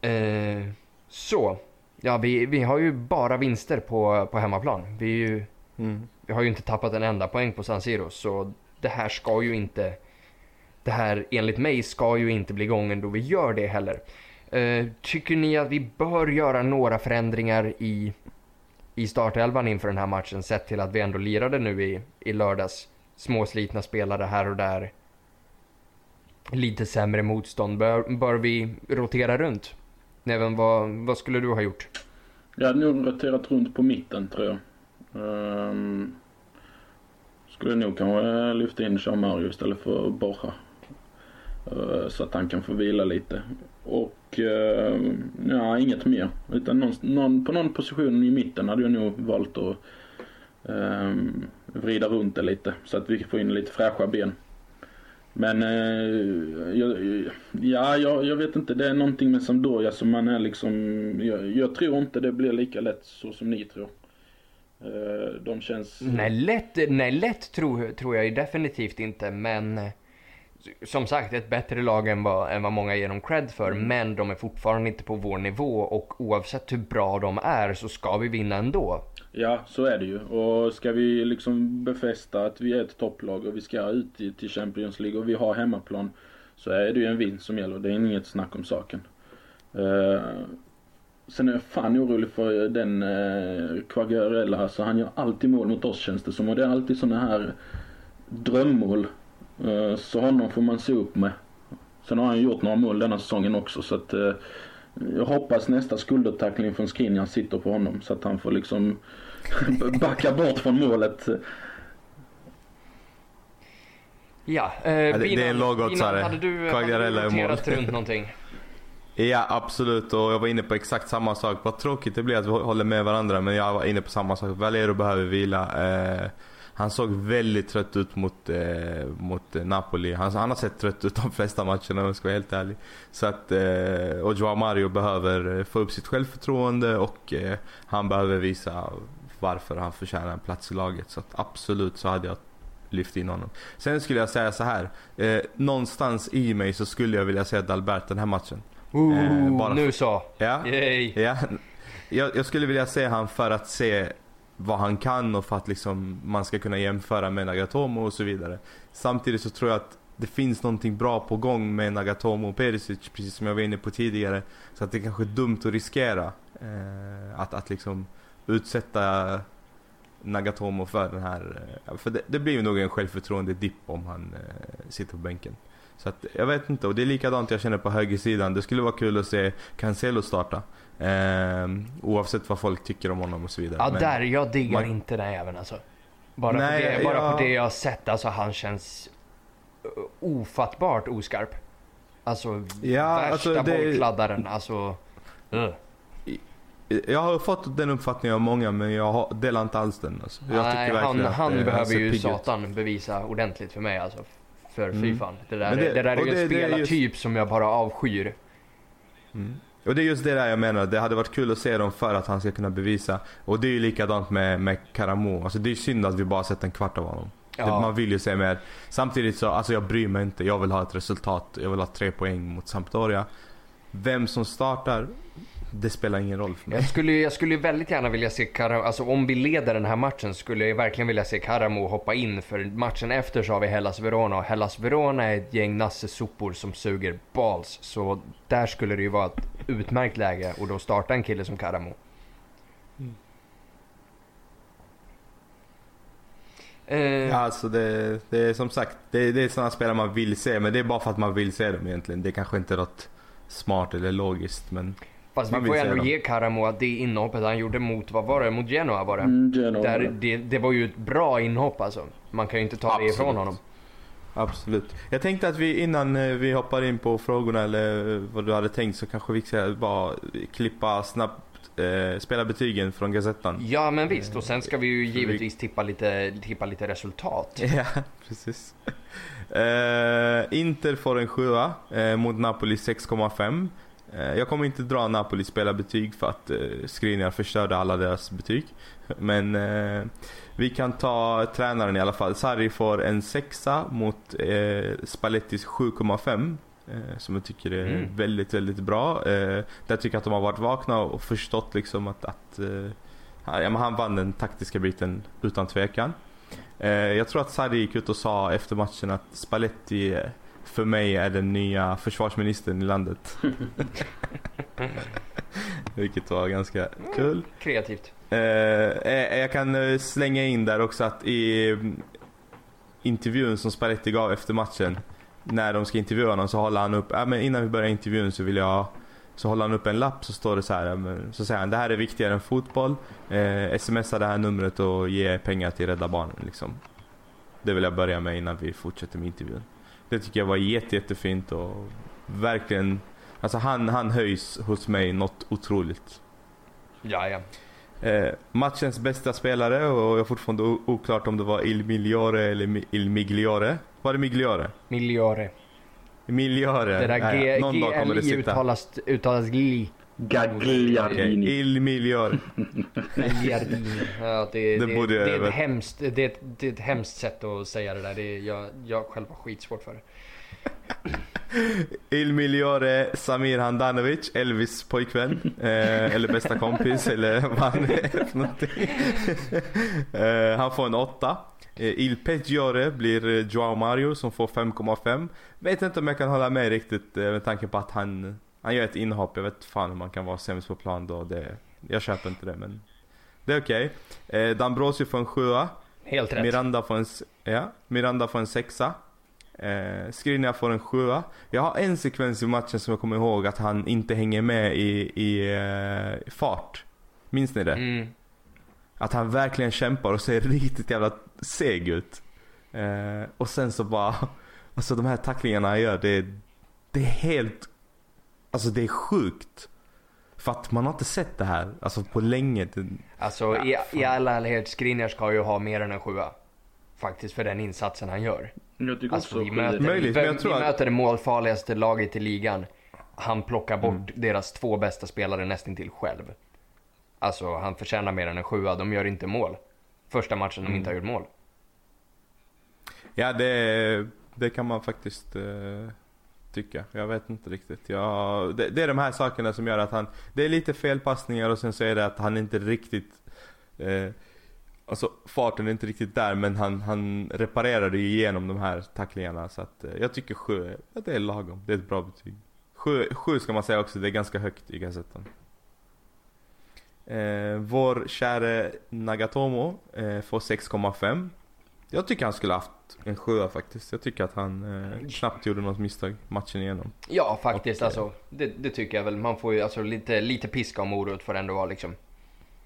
Eh, så. Ja, vi, vi har ju bara vinster på, på hemmaplan. Vi, är ju, Mm. vi har ju inte tappat en enda poäng på San Siro. Så det här ska ju inte... Det här enligt mig ska ju inte bli gången då vi gör det heller. Eh, tycker ni att vi bör göra några förändringar i, i startelvan inför den här matchen? Sett till att vi ändå lirade nu i, i lördags. Småslitna spelare här och där. Lite sämre motstånd. Bör, bör vi rotera runt? Neven, vad, vad skulle du ha gjort? Jag hade nog roterat runt på mitten tror jag. Um, skulle nog kanske eh, lyfta in Jean Mario istället för Borja. Uh, så att han kan få vila lite. Och eh, ja, inget mer. Utan någon, någon, på någon position i mitten hade jag nog valt att eh, vrida runt det lite. Så att vi får in lite fräscha ben. Men eh, jag, ja, jag, jag vet inte. Det är någonting med Sampdoria som man är liksom. Jag, jag tror inte det blir lika lätt så som ni tror. Eh, de känns. Nej, lätt, nej, lätt tror, tror jag ju definitivt inte, men eh, som sagt ett bättre lag än vad, än vad många ger dem cred för, men de är fortfarande inte på vår nivå och oavsett hur bra de är så ska vi vinna ändå. Ja, så är det ju. Och ska vi liksom befästa att vi är ett topplag och vi ska ut till Champions League och vi har hemmaplan. Så är det ju en vinst som gäller. Det är inget snack om saken. Eh, sen är jag fan orolig för den uh, Quagliarella. Alltså han gör alltid mål mot oss känns det som. Och det är alltid såna här drömmål. Eh, så honom får man se upp med. Sen har han gjort några mål denna säsongen också så att eh, jag hoppas nästa skuldertackling från Skriniar sitter på honom så att han får liksom backa bort från målet. Ja, eh, det- det är Binan- en. Binan, hade du, hade Quagliarella du i mål. roterat runt någonting? Ja absolut och jag var inne på exakt samma sak. Vad tråkigt det blir att vi håller med varandra men jag var inne på samma sak. Valero behöver vila. Eh, Han såg väldigt trött ut mot, eh, mot eh, Napoli. Han, han har sett trött ut de flesta matcherna om jag ska vara helt ärlig. Så att, eh, och Joao Mario behöver eh, få upp sitt självförtroende och eh, han behöver visa varför han förtjänar en plats i laget. Så att absolut så hade jag lyft in honom. Sen skulle jag säga så här. Eh, någonstans i mig så skulle jag vilja se Dalbert den här matchen. Ooh, Eh, bara nu så. Ja, Yay. ja. Jag, jag skulle vilja se han för att se vad han kan och för att liksom man ska kunna jämföra med Nagatomo och så vidare. Samtidigt så tror jag att det finns någonting bra på gång med Nagatomo och Perisic, precis som jag var inne på tidigare. Så att det kanske är dumt att riskera eh, att, att liksom utsätta Nagatomo för den här... Eh, för det, det blir ju nog en självförtroende-dipp om han eh, sitter på bänken. Så att, jag vet inte, och det är likadant jag känner på högersidan. Det skulle vara kul att se Cancelo starta. Eh, oavsett vad folk tycker om honom och så vidare. Ja, Men- där. Jag diggar man- inte den även alltså. Bara, Nej, på, det, bara jag- på det jag har sett, alltså han känns uh, ofattbart oskarp. Alltså Ja, värsta alltså, det- bollkladdaren, alltså. Uh. Jag har fått den uppfattningen av många men jag delar inte alls den. Alltså. Nej, han, han eh, behöver ju ut. satan bevisa ordentligt för mig alltså. För fy Mm. fan. Det där, det- det, där är ju en det- det är spelartyp som jag bara avskyr. Mm. Och det är just det där jag menar, det hade varit kul att se dem för att han ska kunna bevisa. Och det är ju likadant med, med Karamo. Alltså det är synd att vi bara sett en kvart av honom. Ja. man vill ju se mer. Samtidigt så, alltså jag bryr mig inte. Jag vill ha ett resultat. Jag vill ha tre poäng mot Sampdoria. Vem som startar, det spelar ingen roll för mig. Jag skulle, jag skulle väldigt gärna vilja se Karamo, alltså om vi leder den här matchen skulle jag verkligen vilja se Karamo hoppa in för matchen efter så har vi Hellas Verona och Hellas Verona är ett gäng nassesopor som suger balls. Så där skulle det ju vara ett utmärkt läge och då starta en kille som Karamo. Eh, Ja, alltså det, det är som sagt, det, det är sådana spelare man vill se. Men det är bara för att man vill se dem egentligen. Det är kanske inte är något smart eller logiskt men... Fast vi man får ju se ändå ge Karamo att det inhoppet han gjorde mot, vad var det, mot Genoa var det? Mm, Genoa. Där, det, det var ju ett bra inhopp alltså. Man kan ju inte ta det Absolut. ifrån honom. Absolut. Jag tänkte att vi innan eh, vi hoppar in på frågorna eller eh, vad du hade tänkt så kanske vi ska bara klippa snabbt eh, spela betygen från Gazettan. Ja men visst och sen ska vi ju givetvis tippa lite, tippa lite resultat. Ja, precis. Eh, Inter får en sjua eh, mot Napoli 6,5. Eh, jag kommer inte dra Napoli spelarbetyg för att eh, Skriniar förstörde alla deras betyg. Men eh, vi kan ta tränaren i alla fall. Sarri får en sexa mot Spallettis 7,5. Eh, som jag tycker är Mm. väldigt, väldigt bra. Där tycker jag att de har varit vakna och förstått liksom att, att ja, han vann den taktiska biten utan tvekan. Jag tror att Sarri gick ut och sa efter matchen att Spalletti för mig är den nya försvarsministern i landet. Vilket var ganska kul. Kreativt. Eh, eh, jag kan eh, slänga in där också att i mm, intervjun som Spalletti gav efter matchen. När de ska intervjua honom så håller han upp, äh, men innan vi börjar intervjun så vill jag så håller han upp en lapp så står det så här, så säger han det här är viktigare än fotboll. Eh, smsa det här numret och ge pengar till Rädda Barnen liksom. Det vill jag börja med innan vi fortsätter med intervjun. Det tycker jag var jätte, jättefint och verkligen, alltså han, han höjs hos mig något otroligt. Ja, ja. Eh, matchens bästa spelare och jag har fortfarande oklart om det var Il Migliore eller Il Migliore. Var det Migliore? Migliore. Migliore. Det där G- ja. Någon dag kommer det sitta. uttalas, uttalas GLI. Gagliardini. Il Migliore. Gagliardini. Ja, det, Det det, borde jag det, är ett hemskt, det, är ett, det är ett hemskt sätt att säga det där. Det är, jag, jag själv har skitsvårt för det. Il Migliore Samir Handanovic, Elvis pojkvän. Eh, eller bästa kompis eller vad han är för någonting. eh, han får en åtta. Eh, Il Peggiore blir eh, Joao Mario som får 5,5. Vet inte om jag kan hålla med riktigt eh, med tanke på att han, han gör ett inhopp. Jag vet fan hur man kan vara sämst på plan då. Det, jag köper inte det men det är okej. Eh, D'Ambrosio får en sjua. Helt rätt. Miranda får en, ja, Miranda får en sexa. Eh, Skriniar får en sjua. Jag har en sekvens i matchen som jag kommer ihåg att han inte hänger med i, i eh, fart. Minns ni det? Mm. Att han verkligen kämpar och ser riktigt jävla seg ut. Eh, och sen så bara, alltså de här tacklingarna han gör, det, det är helt, alltså det är sjukt. För att man har inte sett det här, alltså på länge. Alltså i, i all ärlighet, Skriniar ska ju ha mer än en sjua. faktiskt för den insatsen han gör. Jag tycker Alltså, också vi möter, Möjligt, men jag vi, tror vi att- möter det målfarligaste laget i ligan. Han plockar bort Mm. deras två bästa spelare nästintill själv. Alltså han förtjänar mer än en sjua, de gör inte mål. Första matchen de Mm. inte har gjort mål. Ja, det, det kan man faktiskt eh, tycka. Jag vet inte riktigt. Jag, det, det är de här sakerna som gör att han... Det är lite felpassningar och sen så är det att han inte riktigt... Eh, alltså farten är inte riktigt där men han, han reparerade ju igenom de här tacklingarna så att eh, jag tycker sju, det är lagom. Det är ett bra betyg. Sju, sju ska man säga också, det är ganska högt i gazetten. Eh, vår käre Nagatomo eh, får 6,5. Jag tycker han skulle haft en sjua faktiskt. Jag tycker att han eh, knappt gjorde något misstag matchen igenom. Ja, faktiskt Och, eh, alltså. Det, det tycker jag väl. Man får ju alltså lite, lite piska och morot får det ändå vara liksom.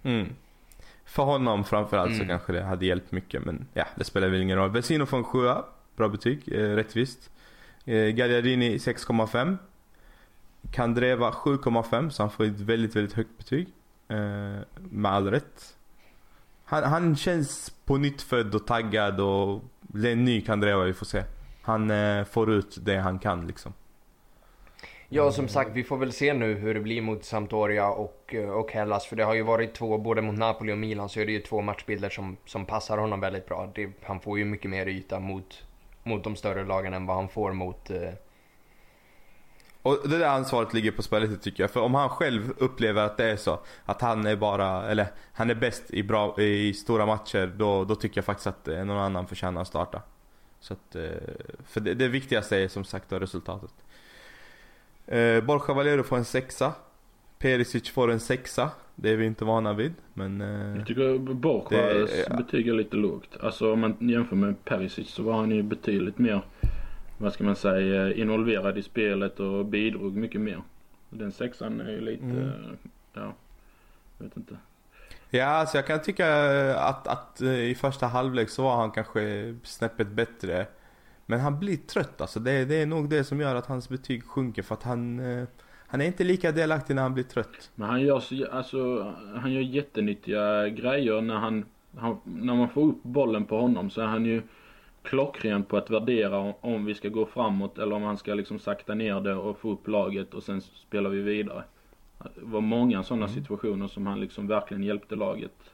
Mm. För honom framförallt så Mm. kanske det hade hjälpt mycket men ja, det spelar väl ingen roll. Vesino får en sjua. Bra betyg, eh, rättvist. Eh, Gagliardini 6,5. Kandreva 7,5 så han får ett väldigt, väldigt högt betyg. Eh, med all rätt. Han, han känns på nytt född och taggad och det är en ny Kandreva vi får se. Han eh, får ut det han kan liksom. Ja, som sagt, vi får väl se nu hur det blir mot Sampdoria och, eh, och Hellas. För det har ju varit två, både mot Napoli och Milan, så är det ju två matchbilder som, som passar honom väldigt bra. Det, han får ju mycket mer yta mot, mot de större lagen än vad han får mot... Eh, och det där ansvaret ligger på spelet tycker jag. För om han själv upplever att det är så, att han är bara, eller han är bäst i, bra, i stora matcher, då, då tycker jag faktiskt att eh, någon annan förtjänar att starta. Så att, eh, för det, det viktigaste är som sagt då resultatet. Eh, Borja Valero får en sexa. Perisic får en sexa. Det är vi inte vana vid. Men eh, Jag tycker Borjas betyg är lite lågt. Alltså om man jämför med Perisic så var han ju betydligt mer, vad ska man säga, involverad i spelet och bidrog mycket mer. Den sexan är ju lite, Mm. ja, jag vet inte. Ja, alltså jag kan tycka att, att eh, i första halvlek så var han kanske snäppet bättre. Men han blir trött alltså. Det, det är nog det som gör att hans betyg sjunker för att han, eh, han är inte lika delaktig när han blir trött. Men han gör så, alltså, han gör jättenyttiga grejer när han, han, när man får upp bollen på honom så är han ju klockren på att värdera om- om vi ska gå framåt eller om han ska liksom sakta ner det och få upp laget och sen spelar vi vidare. Det var många sådana Mm. situationer som han liksom verkligen hjälpte laget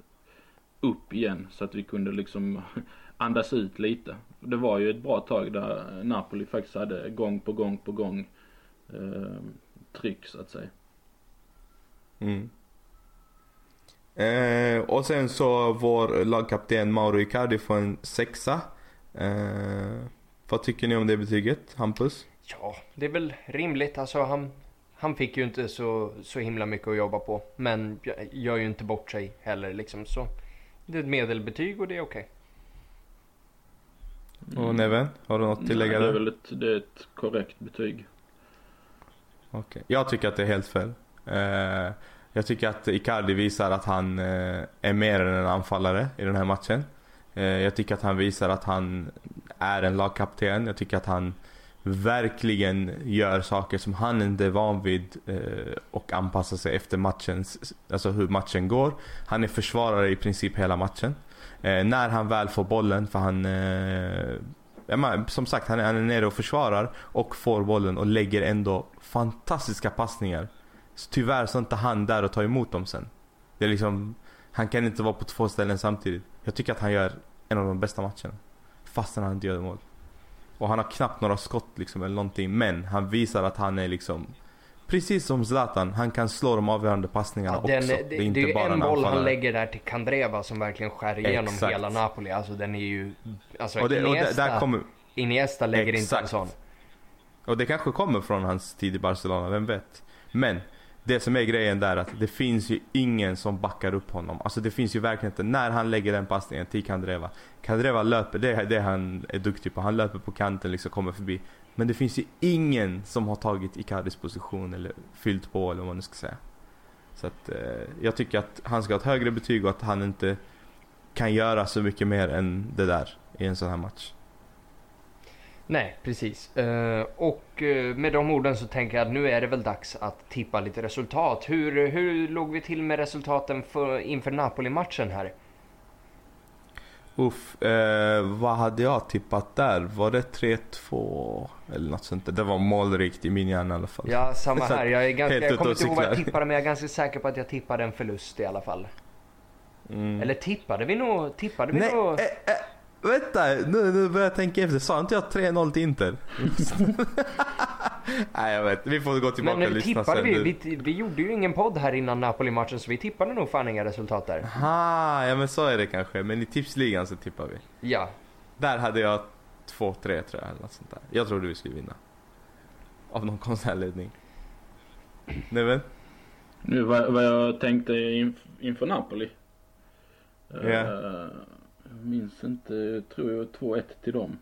upp igen så att vi kunde liksom andas ut lite. Det var ju ett bra tag där Napoli faktiskt hade gång på gång på gång eh, tryck så att säga. Mm. Eh, och sen så vår lagkapten Mauro Icardi får en sexa. Eh, vad tycker ni om det betyget, Hampus? ja, det är väl rimligt. Alltså han, han fick ju inte så, så himla mycket att jobba på. Men gör ju inte bort sig heller liksom. Så det är ett medelbetyg och det är okej. Och Neven, har du något att tillägga Nej, det är väl ett, det är ett korrekt betyg. Okej. Jag tycker att det är helt fel. Eh, jag tycker att Icardi visar att han eh, är mer än en anfallare i den här matchen. Eh, jag tycker att han visar att han är en lagkapten. Jag tycker att han verkligen gör saker som han inte är van vid eh, och anpassar sig efter matchens, alltså hur matchen går. Han är försvarare i princip hela matchen. Eh, när han väl får bollen, för han som sagt, han är, han är nere och försvarar och får bollen och lägger ändå fantastiska passningar. Så tyvärr så är inte han där och tar emot dem sen. Det är liksom, han kan inte vara på två ställen samtidigt. Jag tycker att han gör en av de bästa matcherna. Fastän han inte gör mål. Och han har knappt några skott liksom eller någonting. Men han visar att han är liksom Precis som Zlatan, han kan slå de avgörande passningarna Ja, den, också. det, det, är ju en en boll han lägger där till Kandreva som verkligen skär igenom Exakt. hela Napoli. Alltså den är ju... Alltså och, det, och Iniesta, där, där kommer, Iniesta lägger inte en Exakt. sån. Och det kanske kommer från hans tid i Barcelona, vem vet? Men det som är grejen där är att det finns ju ingen som backar upp honom. Alltså det finns ju verkligen inte. När han lägger den passningen till Kandreva. Kandreva löper, det är det han är duktig på. Han löper på kanten liksom, kommer förbi. Men det finns ju ingen som har tagit Icardis position eller fyllt på eller vad man nu ska säga. Så att eh, jag tycker att han ska ha ett högre betyg och att han inte kan göra så mycket mer än det där i en sån här match. Nej, precis. Eh, och eh, med de orden så tänker jag att nu är det väl dags att tippa lite resultat. Hur, hur låg vi till med resultaten för, inför Napoli-matchen här? Uff, eh, vad hade jag tippat där? Var det 3-2 eller något sånt? Det var målrikt i min hjärna i alla fall. Ja, samma här. Jag, är ganska, jag kommer inte ihåg vad jag tippade, men jag är ganska säker på att jag tippade en förlust i alla fall. Mm. Eller tippade vi nog... Tippade vi Nej, nog... eh, eh, vänta, nu, nu börjar jag tänka efter. Sa inte jag 3-0 till Inter? Nej jag vet, vi får gå tillbaka Men och lyssna sen. vi, vi, vi gjorde ju ingen podd här innan Napoli-matchen så vi tippade nog fan inga resultat där. Aha, ja men så är det kanske. Men i tipsligan så tippar vi. Ja, Där hade jag 2-3 tror jag eller något sånt där. Jag trodde vi skulle vinna. Av någon konstig anledning. Nej men. Nu vad, vad jag tänkte inf inför Napoli. Ja. Eh, jag minns inte, jag tror jag 2-1 till dem.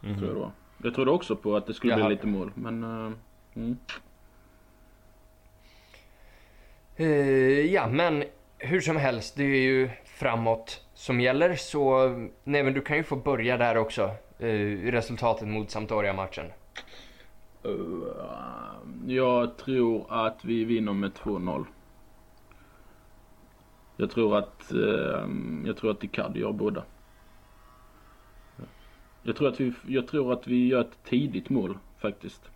Mhm. Tror jag, var. jag trodde också på att det skulle Jaha. bli lite mål men uh, mm. Eh, ja, men hur som helst, det är ju framåt som gäller. Så nej, men du kan ju få börja där också. Uh, resultatet mot Sampdoria-matchen. Jag tror att vi vinner med 2-0. Jag tror att, eh, jag tror att Icardi gör båda. Jag tror att vi, jag tror att vi gör ett tidigt mål faktiskt.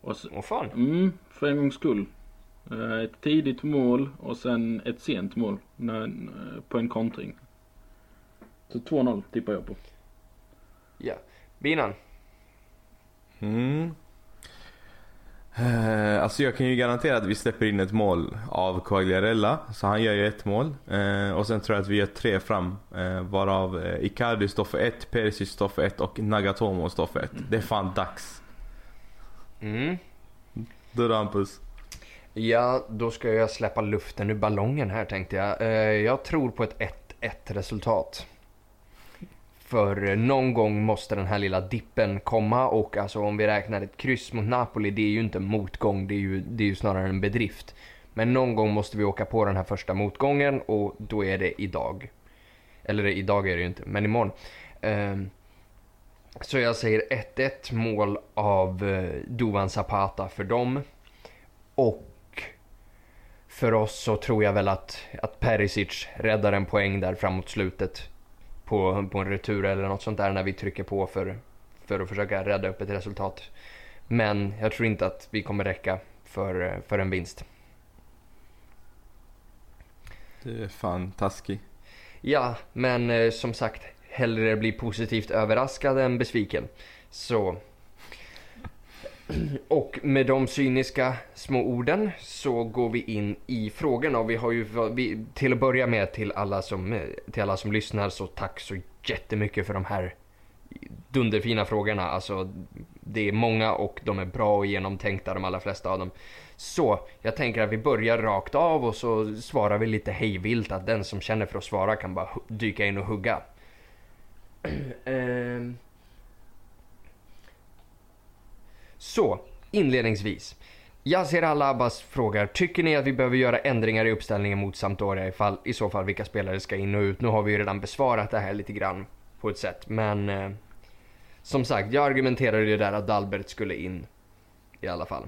Och så, Åh fan. mm, för en gångs skull. Eh, Ett tidigt mål och sen ett sent mål när, eh, på en kontring. Så 2-0 tippar jag på. Ja. Binan. Mm. Eh, alltså jag kan ju garantera att vi släpper in ett mål av Quagliarella. Så han gör ju ett mål. Eh, och sen tror jag att vi gör tre fram. Eh, varav eh, Icardi står för ett, Perisic står för ett och Nagatomo står för ett. Det är fan dags. Mm. Du då Hampus? Ja, då ska jag släppa luften ur ballongen här tänkte jag. Eh, jag tror på ett 1-1 resultat. För eh, någon gång måste den här lilla dippen komma och alltså om vi räknar ett kryss mot Napoli, det är ju inte motgång, det är ju, det är ju snarare en bedrift. Men någon gång måste vi åka på den här första motgången och då är det idag. Eller idag är det ju inte, men imorgon. Ehm, så jag säger 1-1 mål av eh, Duvan Zapata för dem. Och för oss så tror jag väl att, att Perisic räddar en poäng där framåt slutet. På, på en retur eller något sånt där när vi trycker på för, för att försöka rädda upp ett resultat. Men jag tror inte att vi kommer räcka för, för en vinst. Du är fan taskig. Ja, men eh, som sagt, hellre bli positivt överraskad än besviken. Så. Och med de cyniska små orden så går vi in i frågorna och vi har ju vi, till att börja med till alla som, eh, till alla som lyssnar så tack så jättemycket för de här dunderfina frågorna. Alltså det är många och de är bra och genomtänkta de allra flesta av dem. Så jag tänker att vi börjar rakt av och så svarar vi lite hejvilt att den som känner för att svara kan bara dyka in och hugga. Ehm. Så, inledningsvis. Yasir Al-Abbas frågar, tycker ni att vi behöver göra ändringar i uppställningen mot Sampdoria? Ifall, I så fall vilka spelare ska in och ut? Nu har vi ju redan besvarat det här lite grann på ett sätt. Men eh, som sagt, jag argumenterade ju där att Dalbert skulle in i alla fall.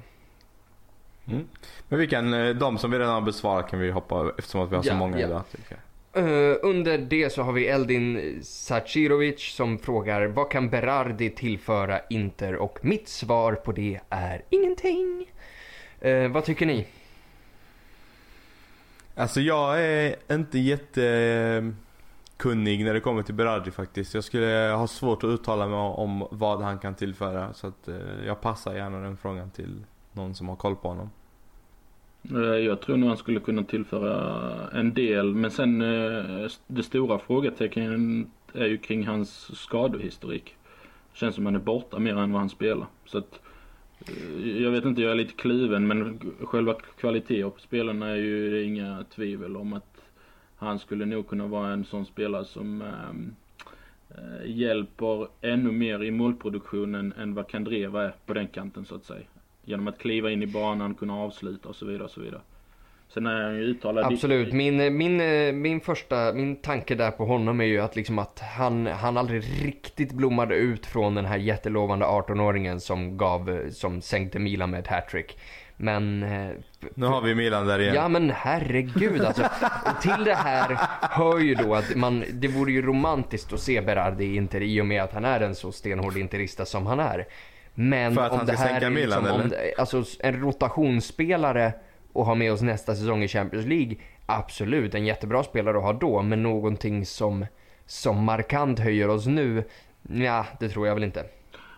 Mm. Men vi kan, eh, de som vi redan har besvarat kan vi hoppa över eftersom att vi har så Ja, många ja. idag. tycker jag. Eh, under det så har vi Eldin Sacirovic som frågar vad kan Berardi tillföra Inter? Och mitt svar på det är ingenting. Uh, vad tycker ni? Alltså jag är inte jättekunnig när det kommer till Berardi faktiskt. Jag skulle ha svårt att uttala mig om vad han kan tillföra. Så att eh, jag passar gärna den frågan till någon som har koll på honom. Eh, jag tror nog han skulle kunna tillföra en del men sen eh, det stora frågetecknet är ju kring hans skadehistorik. Känns som han är borta mer än vad han spelar. Så att eh, jag vet inte, jag är lite kluven men själva kvaliteten på spelarna är ju det är inga tvivel om att han skulle nog kunna vara en sån spelare som äh, hjälper ännu mer i målproduktionen än vad Kandreva är på den kanten så att säga. Genom att kliva in i banan, kunna avsluta och så vidare och så vidare. Sen är han ju uttalad Absolut, min, min, min första, min tanke där på honom är ju att liksom att han, han aldrig riktigt blommade ut från den här jättelovande 18-åringen som gav, som sänkte Milan med ett hattrick. Men eh, Nu har vi Milan där igen. Ja men herregud alltså. Och till det här hör ju då att man, det vore ju romantiskt att se Berardi i Inter i och med att han är en så stenhård interista som han är. Men För att om han det ska här sänka är Milan, liksom, om eller? det, alltså en rotationsspelare och ha med oss nästa säsong i Champions League. Absolut, en jättebra spelare att ha då, men någonting som, som markant höjer oss nu, ja det tror jag väl inte.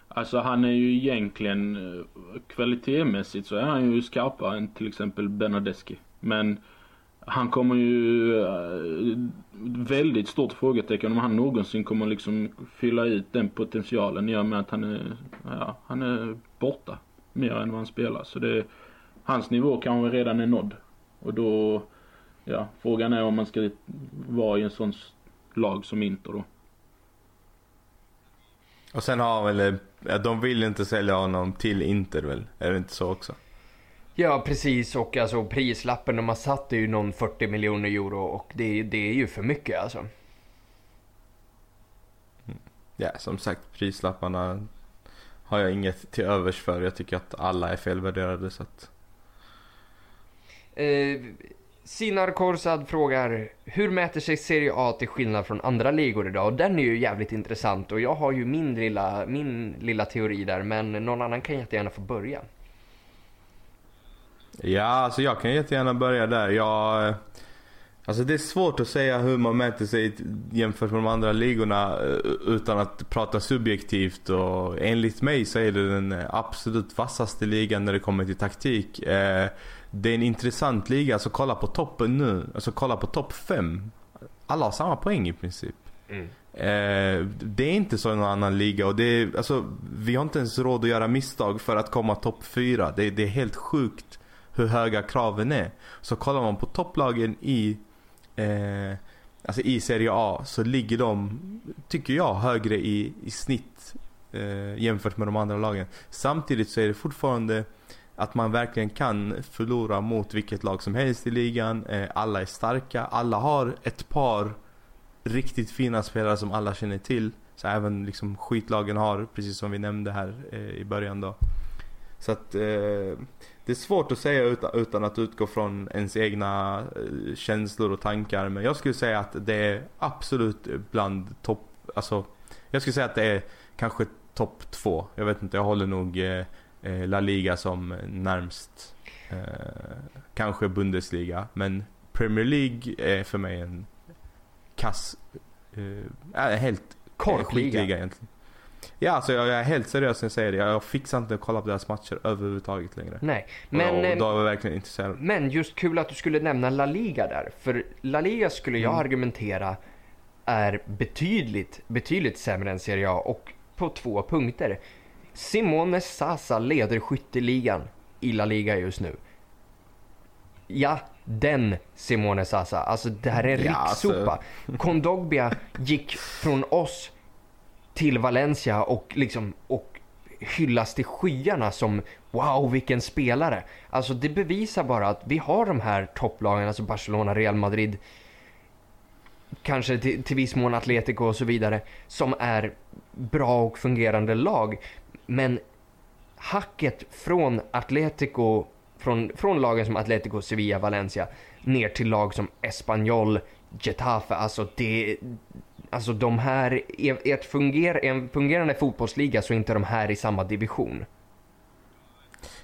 Alltså han är ju egentligen eh, kvalitetsmässigt så är han ju skarpare än till exempel Bernadeschi. Men han kommer ju eh, väldigt stort frågetecken om han någonsin kommer liksom fylla ut den potentialen i och med att han är, ja, han är borta mer än vad han spelar. Så det, hans nivå kanske redan är nådd. Och då, ja, frågan är om man ska vara i en sån lag som Inter då. Och sen har han väl, eh, ja, de vill inte sälja honom till Inter väl? Är det inte så också? Ja precis och alltså prislappen de har satt är ju någon 40 miljoner euro och det, det är ju för mycket alltså. Ja, som sagt prislapparna har jag inget till övers för. Jag tycker att alla är felvärderade så att... Eh, Sinar Korsad frågar Hur mäter sig Serie A till skillnad från andra ligor idag? Och den är ju jävligt intressant och jag har ju min lilla, min lilla teori där men någon annan kan jättegärna få börja. Ja, alltså jag kan jättegärna börja där. Jag... Alltså det är svårt att säga hur man mäter sig jämfört med de andra ligorna eh, utan att prata subjektivt och enligt mig så är det den absolut vassaste ligan när det kommer till taktik. Eh, Det är en intressant liga, alltså kolla på toppen nu. Alltså kolla på topp 5. Alla har samma poäng i princip. Mm. Eh, det är inte så i någon annan liga och det är, alltså, vi har inte ens råd att göra misstag för att komma topp 4. Det, det är helt sjukt hur höga kraven är. Så kollar man på topplagen i eh, Alltså i Serie A så ligger de, tycker jag, högre i, i snitt eh, jämfört med de andra lagen. Samtidigt så är det fortfarande att man verkligen kan förlora mot vilket lag som helst i ligan. Eh, alla är starka, alla har ett par riktigt fina spelare som alla känner till. Så även liksom skitlagen har, precis som vi nämnde här eh, i början då. Så att eh, det är svårt att säga utan, utan att utgå från ens egna eh, känslor och tankar. Men jag skulle säga att det är absolut bland topp, alltså jag skulle säga att det är kanske topp två. Jag vet inte, jag håller nog eh, eh, La Liga som närmst. Eh, kanske Bundesliga. Men Premier League är för mig en kass, eh, helt Korpliga. skitliga egentligen. Ja, alltså jag är helt seriös när jag säger det. Jag fixar inte att kolla på deras matcher överhuvudtaget längre. Nej, Men, och då eh, är jag verkligen intresserad. men just kul att du skulle nämna La Liga där. För La Liga skulle jag Mm. argumentera är betydligt, betydligt sämre än Serie A och på två punkter. Simone Sasa leder skytteligan i La Liga just nu. Ja, den Simone Sasa. Alltså det här är en Ja, alltså. rikssopa. Kondogbia gick från oss till Valencia och liksom och hyllas till skyarna som wow vilken spelare. Alltså det bevisar bara att vi har de här topplagen, alltså Barcelona, Real Madrid, kanske till, till viss mån Atletico och så vidare, som är bra och fungerande lag. Men hacket från Atletico, från, från lagen som Atletico, Sevilla, Valencia, ner till lag som Espanyol, Getafe, alltså det Alltså de här, i ett funger, en fungerande fotbollsliga så är inte de här i samma division.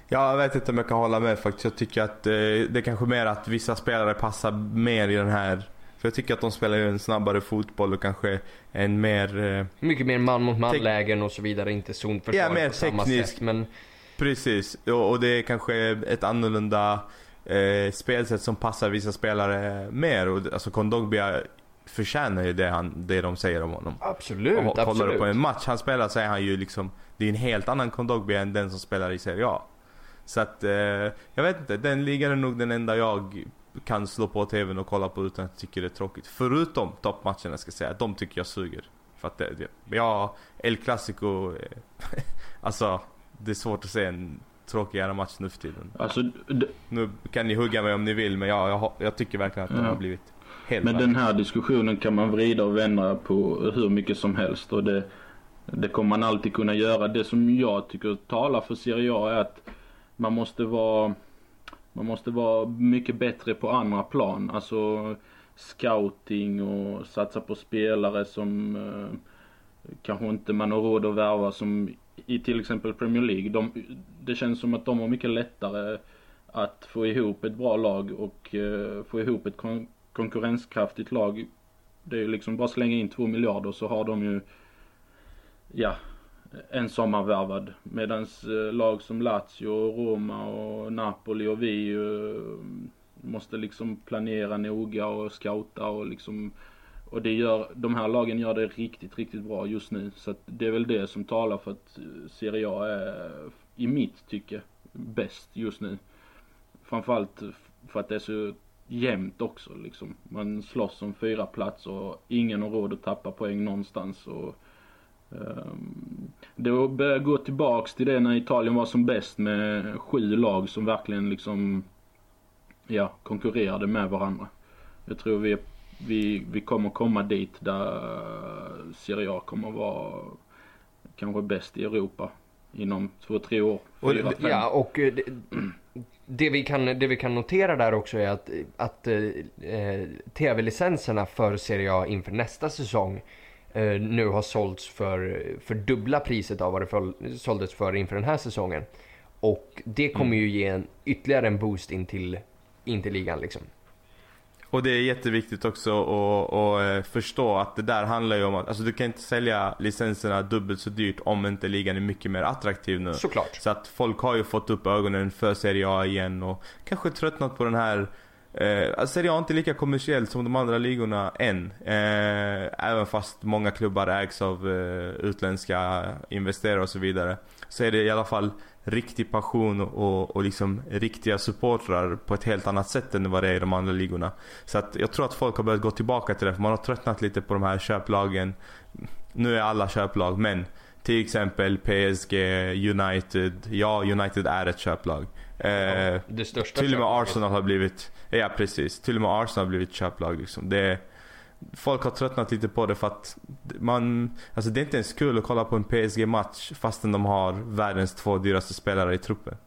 Ja, jag vet inte om jag kan hålla med faktiskt. Jag tycker att eh, det är kanske mer att vissa spelare passar mer i den här. För jag tycker att de spelar en snabbare fotboll och kanske en mer... Eh, Mycket mer man mot Tek- man-lägen och så vidare, inte zonförsvar Ja, mer på samma teknisk. sätt. Men precis. Och, och det är kanske ett annorlunda eh, spelsätt som passar vissa spelare mer. Och, alltså Kondogbia förtjänar ju det, han, det de säger om honom. absolut, Och kollar absolut. på en match han spelar så är han ju liksom Det är en helt annan Kondogbia än den som spelar i Serie A Så att, eh, jag vet inte, den ligan är nog den enda jag kan slå på tvn och kolla på utan att tycka det är tråkigt Förutom toppmatcherna ska jag säga, de tycker jag suger För att det, det ja, El Clasico eh, Alltså, det är svårt att se en tråkigare match nu för tiden Alltså, Nu kan ni hugga mig om ni vill men jag, jag, jag tycker verkligen att de Ja. har blivit helt Men den här diskussionen kan man vrida och vända på hur mycket som helst och det, det kommer man alltid kunna göra. Det som jag tycker talar för Serie A är att man måste vara Man måste vara mycket bättre på andra plan. Alltså scouting och satsa på spelare som eh, kanske inte man har råd att värva som i till exempel Premier League. De, det känns som att de har mycket lättare att få ihop ett bra lag och eh, få ihop ett kon konkurrenskraftigt lag. Det är ju liksom bara slänga in två miljarder så har de ju, ja, en sommarvärvad. Medans eh, lag som Lazio, Roma och Napoli och vi ju, måste liksom planera noga och scouta och liksom och det gör, de här lagen gör det riktigt, riktigt bra just nu. Så att det är väl det som talar för att eh, Serie A är, i mitt tycke, bäst just nu. Framförallt för att det är så jämnt också liksom. Man slåss om fyra platser och ingen har råd att tappa poäng någonstans. Och, um, det börjar gå tillbaks till det när Italien var som bäst med sju lag som verkligen liksom, ja, konkurrerade med varandra. Jag tror vi, vi, vi kommer komma dit där Serie A kommer vara kanske bäst i Europa inom två, tre år. Fyra, och, fem. Ja, och det, det, vi kan, det vi kan notera där också är att, att eh, tv-licenserna för Serie A inför nästa säsong eh, nu har sålts för, för dubbla priset av vad det för, såldes för inför den här säsongen. Och det kommer mm. ju ge en, ytterligare en boost in till, in till ligan liksom. Och det är jätteviktigt också att, eh, förstå att det där handlar ju om att alltså du kan inte sälja licenserna dubbelt så dyrt om inte ligan är mycket mer attraktiv nu. Såklart. Så att folk har ju fått upp ögonen för Serie A igen och kanske tröttnat på den här Eh, alltså Serie A är inte lika kommersiellt som de andra ligorna än. Eh, även fast många klubbar ägs av eh, utländska investerare och så vidare. Så är det i alla fall riktig passion och, och liksom riktiga supportrar på ett helt annat sätt än vad det är i de andra ligorna. Så att jag tror att folk har börjat gå tillbaka till det för man har tröttnat lite på de här köplagen. Nu är alla köplag men till exempel PSG, United. Ja, United är ett köplag. Eh, det största till och med Arsenal har blivit, ja precis. Till och med Arsenal har blivit köplag liksom. Det, folk har tröttnat lite på det för att man, alltså det är inte ens kul att kolla på en PSG-match fastän de har världens två dyraste spelare i truppen.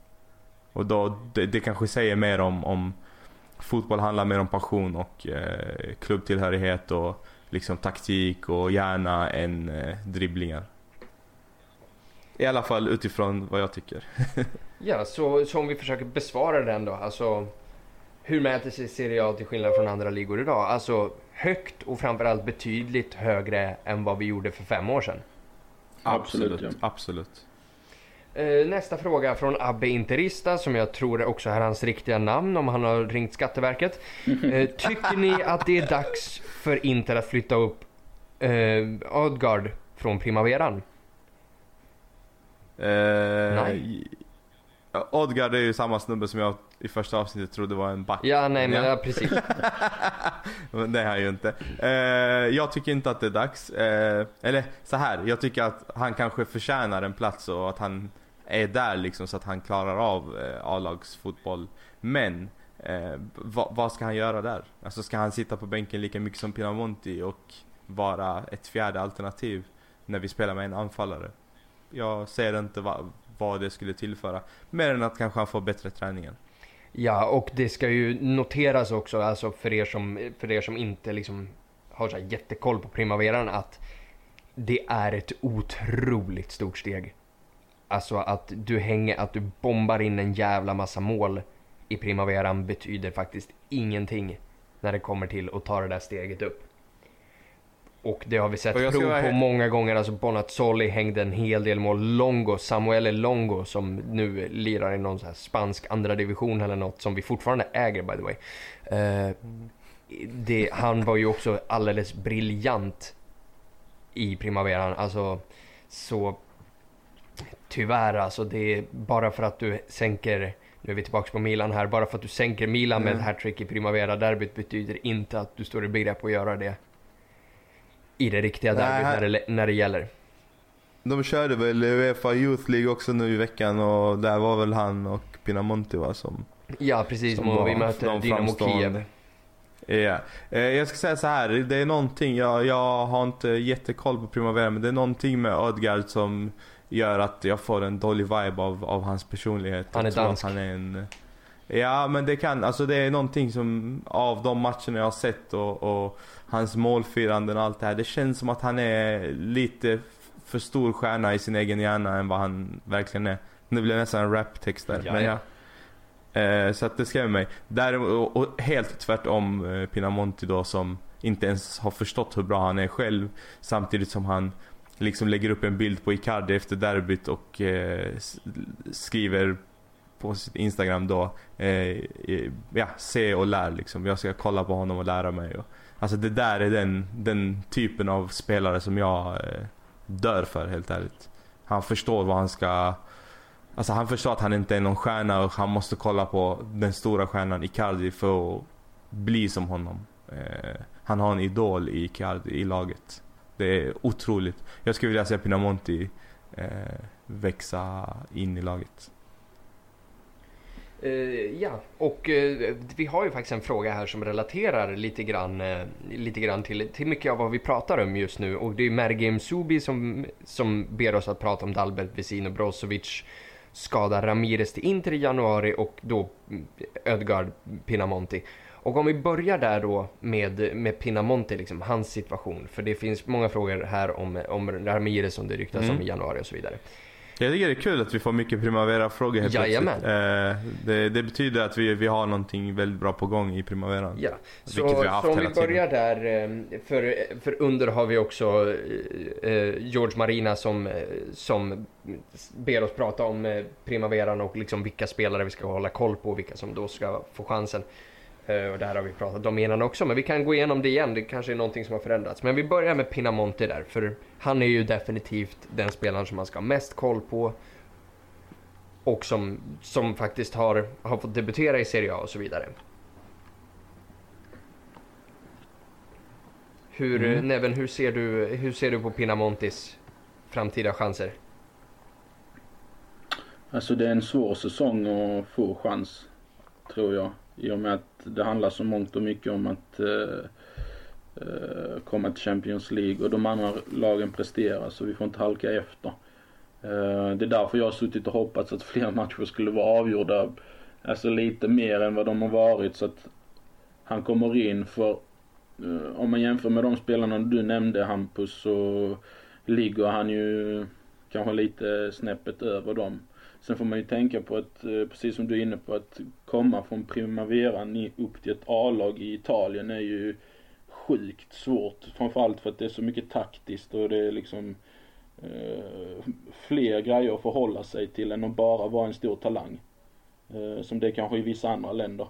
Och då, det, det kanske säger mer om, om fotboll handlar mer om passion och eh, klubbtillhörighet och liksom taktik och hjärna än eh, dribblingar. I alla fall utifrån vad jag tycker. ja, så, så om vi försöker besvara den då. Alltså, hur mäter sig Serie A till skillnad från andra ligor idag? Alltså högt och framförallt betydligt högre än vad vi gjorde för fem år sedan. Absolut, ja. absolut. Eh, nästa fråga från Abbe Interista som jag tror också är hans riktiga namn om han har ringt Skatteverket. Eh, tycker ni att det är dags för Inter att flytta upp eh, Odgard från Primaveran? Eh, Nej. Odgard är ju samma snubbe som jag i första avsnittet trodde var en back. Ja, nej men ja, precis. men det är han ju inte. Eh, jag tycker inte att det är dags. Eh, eller så här, jag tycker att han kanske förtjänar en plats och att han är där liksom så att han klarar av eh, A-lagsfotboll. Men eh, vad, vad, ska han göra där? Alltså ska han sitta på bänken lika mycket som Pinamonti och vara ett fjärde alternativ när vi spelar med en anfallare? Jag ser inte vad, vad det skulle tillföra. Mer än att kanske han får bättre träningar. Ja, och det ska ju noteras också, alltså för er som, för er som inte liksom har så jättekoll på primaveran, att det är ett otroligt stort steg. Alltså att du hänger, att du bombar in en jävla massa mål i primaveran betyder faktiskt ingenting när det kommer till att ta det där steget upp. Och det har vi sett prov på många gånger. Alltså Bonazzoli hängde en hel del mål. Longo, Samuele Longo som nu lirar i någon så här spansk andra division eller något som vi fortfarande äger by the way. Uh, det, han var ju också alldeles briljant i primaveran. Alltså så tyvärr alltså det är bara för att du sänker nu är vi tillbaka på Milan här. Bara för att du sänker Milan mm. med ett hattrick i Primavera-derbyt betyder inte att du står i begrepp att göra det i det riktiga derbyt när det, när det gäller. De körde väl Uefa Youth League också nu i veckan och där var väl han och Pinamonti va som Ja precis, som vi möter Dynamo Kiev. Ja, eh, jag ska säga så här, det är någonting, jag, jag har inte jättekoll på Primavera men det är någonting med Odgard som gör att jag får en dålig vibe av, av hans personlighet. Han är dansk. han är en, Ja men det kan, alltså det är någonting som av de matcherna jag har sett och, och hans målfiranden och allt det här. Det känns som att han är lite för stor stjärna i sin egen hjärna än vad han verkligen är. Det blir nästan en raptext där. Ja, men ja. Eh, så att det skrämmer mig. Där, och, och helt tvärtom eh, Pinamonti då som inte ens har förstått hur bra han är själv. Samtidigt som han liksom lägger upp en bild på Icardi efter derbyt och eh, skriver på sitt Instagram då eh, ja, se och lär liksom. Jag ska kolla på honom och lära mig. Och, alltså det där är den, den typen av spelare som jag eh, dör för helt ärligt. Han förstår vad han ska Alltså han förstår att han inte är någon stjärna och han måste kolla på den stora stjärnan Icardi för att bli som honom. Eh, han har en idol i Icardi i laget. Det är otroligt. Jag skulle vilja se Pinamonti eh, växa in i laget. Eh, ja, och eh, vi har ju faktiskt en fråga här som relaterar lite grann, eh, lite grann till, till mycket av vad vi pratar om just nu. Och det är Mergim Subi som, som ber oss att prata om Dalbert Vesino Brozovic skadar Ramirez till Inter i januari och då mm, Ödgard Pinamonti. Och om vi börjar där då med, med Pinamonti, liksom, hans situation. För det finns många frågor här om, om Ramirez som det ryktas Mm. om i januari och så vidare. Jag tycker det är kul att vi får mycket Primavera-frågor helt Jajamän. plötsligt. Eh, det, det betyder att vi, vi har någonting väldigt bra på gång i Primaveran. Ja, så, vi så om vi hela tiden. börjar där, eh, för, för under har vi också eh, George Marina som, som ber oss prata om Primaveran och liksom vilka spelare vi ska hålla koll på, vilka som då ska få chansen. Eh, Och det här har vi pratat om innan också, men vi kan gå igenom det igen. Det kanske är någonting som har förändrats. Men vi börjar med Pinamonti där, för han är ju definitivt den spelaren som man ska ha mest koll på. Och som, som faktiskt har, har fått debutera i Serie A och så vidare. Hur, Mm. Neven, hur ser, du, hur ser du på Pinamontis framtida chanser? Alltså det är en svår säsong att få chans, tror jag. I och med att det handlar så mångt och mycket om att eh, eh, komma till Champions League och de andra lagen presterar så vi får inte halka efter. Eh, det är därför jag har suttit och hoppats att fler matcher skulle vara avgjorda, alltså lite mer än vad de har varit så att han kommer in för eh, om man jämför med de spelarna du nämnde Hampus så ligger han ju kanske lite snäppet över dem. Sen får man ju tänka på att, eh, precis som du är inne på, att komma från primaveran upp till ett A-lag i Italien är ju sjukt svårt. Framförallt för att det är så mycket taktiskt och det är liksom eh, fler grejer att förhålla sig till än att bara vara en stor talang. Eh, som det är kanske i vissa andra länder.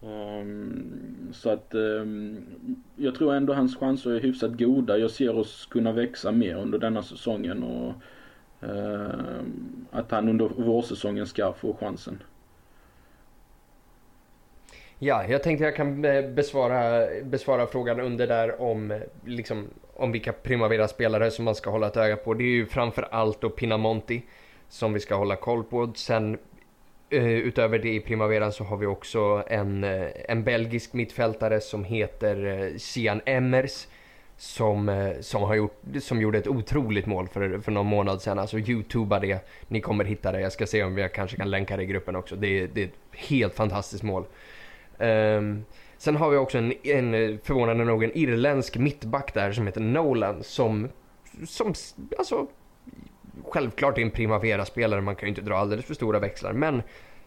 Um, så att um, jag tror ändå hans chanser är hyfsat goda. Jag ser oss kunna växa mer under denna säsongen och Eh, att han under vårsäsongen ska få chansen. Ja, jag tänkte jag kan eh, besvara, besvara frågan under där om, liksom, om vilka Primavera-spelare som man ska hålla ett öga på. Det är ju framför allt då Pinamonti som vi ska hålla koll på. Sen eh, utöver det i Primaveran så har vi också en, en belgisk mittfältare som heter Sian Emmers. Som, eh, som, har gjort, som gjorde ett otroligt mål för, för någon månad sedan. Alltså youtuba det, ni kommer hitta det. Jag ska se om jag kanske kan länka det i gruppen också. Det, är- det är ett helt fantastiskt mål. Um, sen har vi också en, en eh, förvånande nog en irländsk mittback där som heter Nolan som, som alltså självklart är en Primavera-spelare, man kan ju inte dra alldeles för stora växlar, men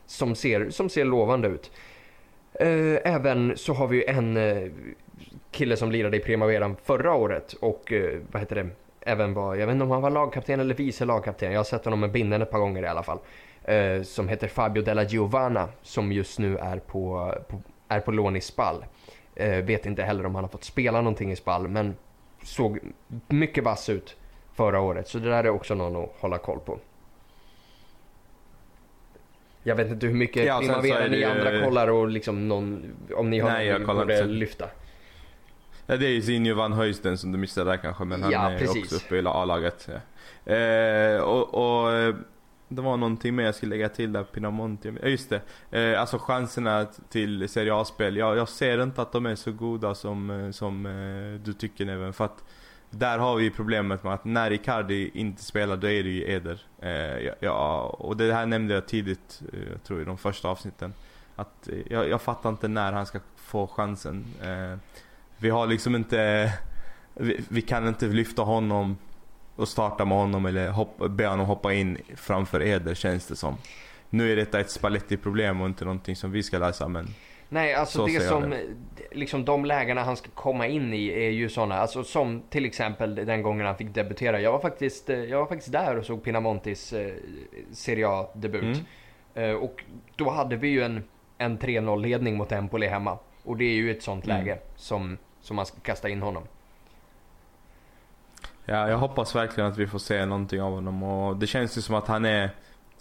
som ser, som ser lovande ut. Ehm, även så har vi ju en eh, kille som lirade i Primaveran förra året och eh, vad heter det, även var, jag vet inte om han var lagkapten eller vice lagkapten, jag har sett honom med binden ett par gånger i alla fall. Eh, som heter Fabio Della Giovanna som just nu är på, på, är på lån i Spall. Eh, vet inte heller om han har fått spela någonting i Spall men såg mycket vass ut förra året så det där är också någon att hålla koll på. Jag vet inte hur mycket Ja, Primavera ni andra kollar och liksom någon, om ni har Nej, någon ni borde lyfta. Ja, det är ju Zinho van Huysten som du missade där kanske, men han Ja, är precis. också uppe i A-laget. Ja. Eh, och, och eh, det var någonting mer jag skulle lägga till där, Pinamonti. Ja just det, eh, alltså chanserna till Serie A-spel. Jag, jag ser inte att de är så goda som, eh, som eh, du tycker Neven. För att där har vi problemet med att när Icardi inte spelar då är det ju Eder. Eh, ja, och det här nämnde jag tidigt, eh, jag tror i de första avsnitten. Att, jag, jag fattar inte när han ska få chansen. Eh, vi har liksom inte, vi, vi, kan inte lyfta honom och starta med honom eller hoppa, be honom hoppa in framför Eder känns det som. Nu är detta ett Spalletti-problem och inte någonting som vi ska lösa men Nej, alltså Så det som, det. liksom de lägena han ska komma in i är ju sådana, alltså som till exempel den gången han fick debutera. Jag var faktiskt, jag var faktiskt där och såg Pinamontis eh, Serie A-debut. Mm. Eh, och då hade vi ju en, en 3-0 ledning mot Empoli hemma. Och det är ju ett sånt Mm. läge som, som man ska kasta in honom. Ja, jag hoppas verkligen att vi får se någonting av honom och det känns ju som att han är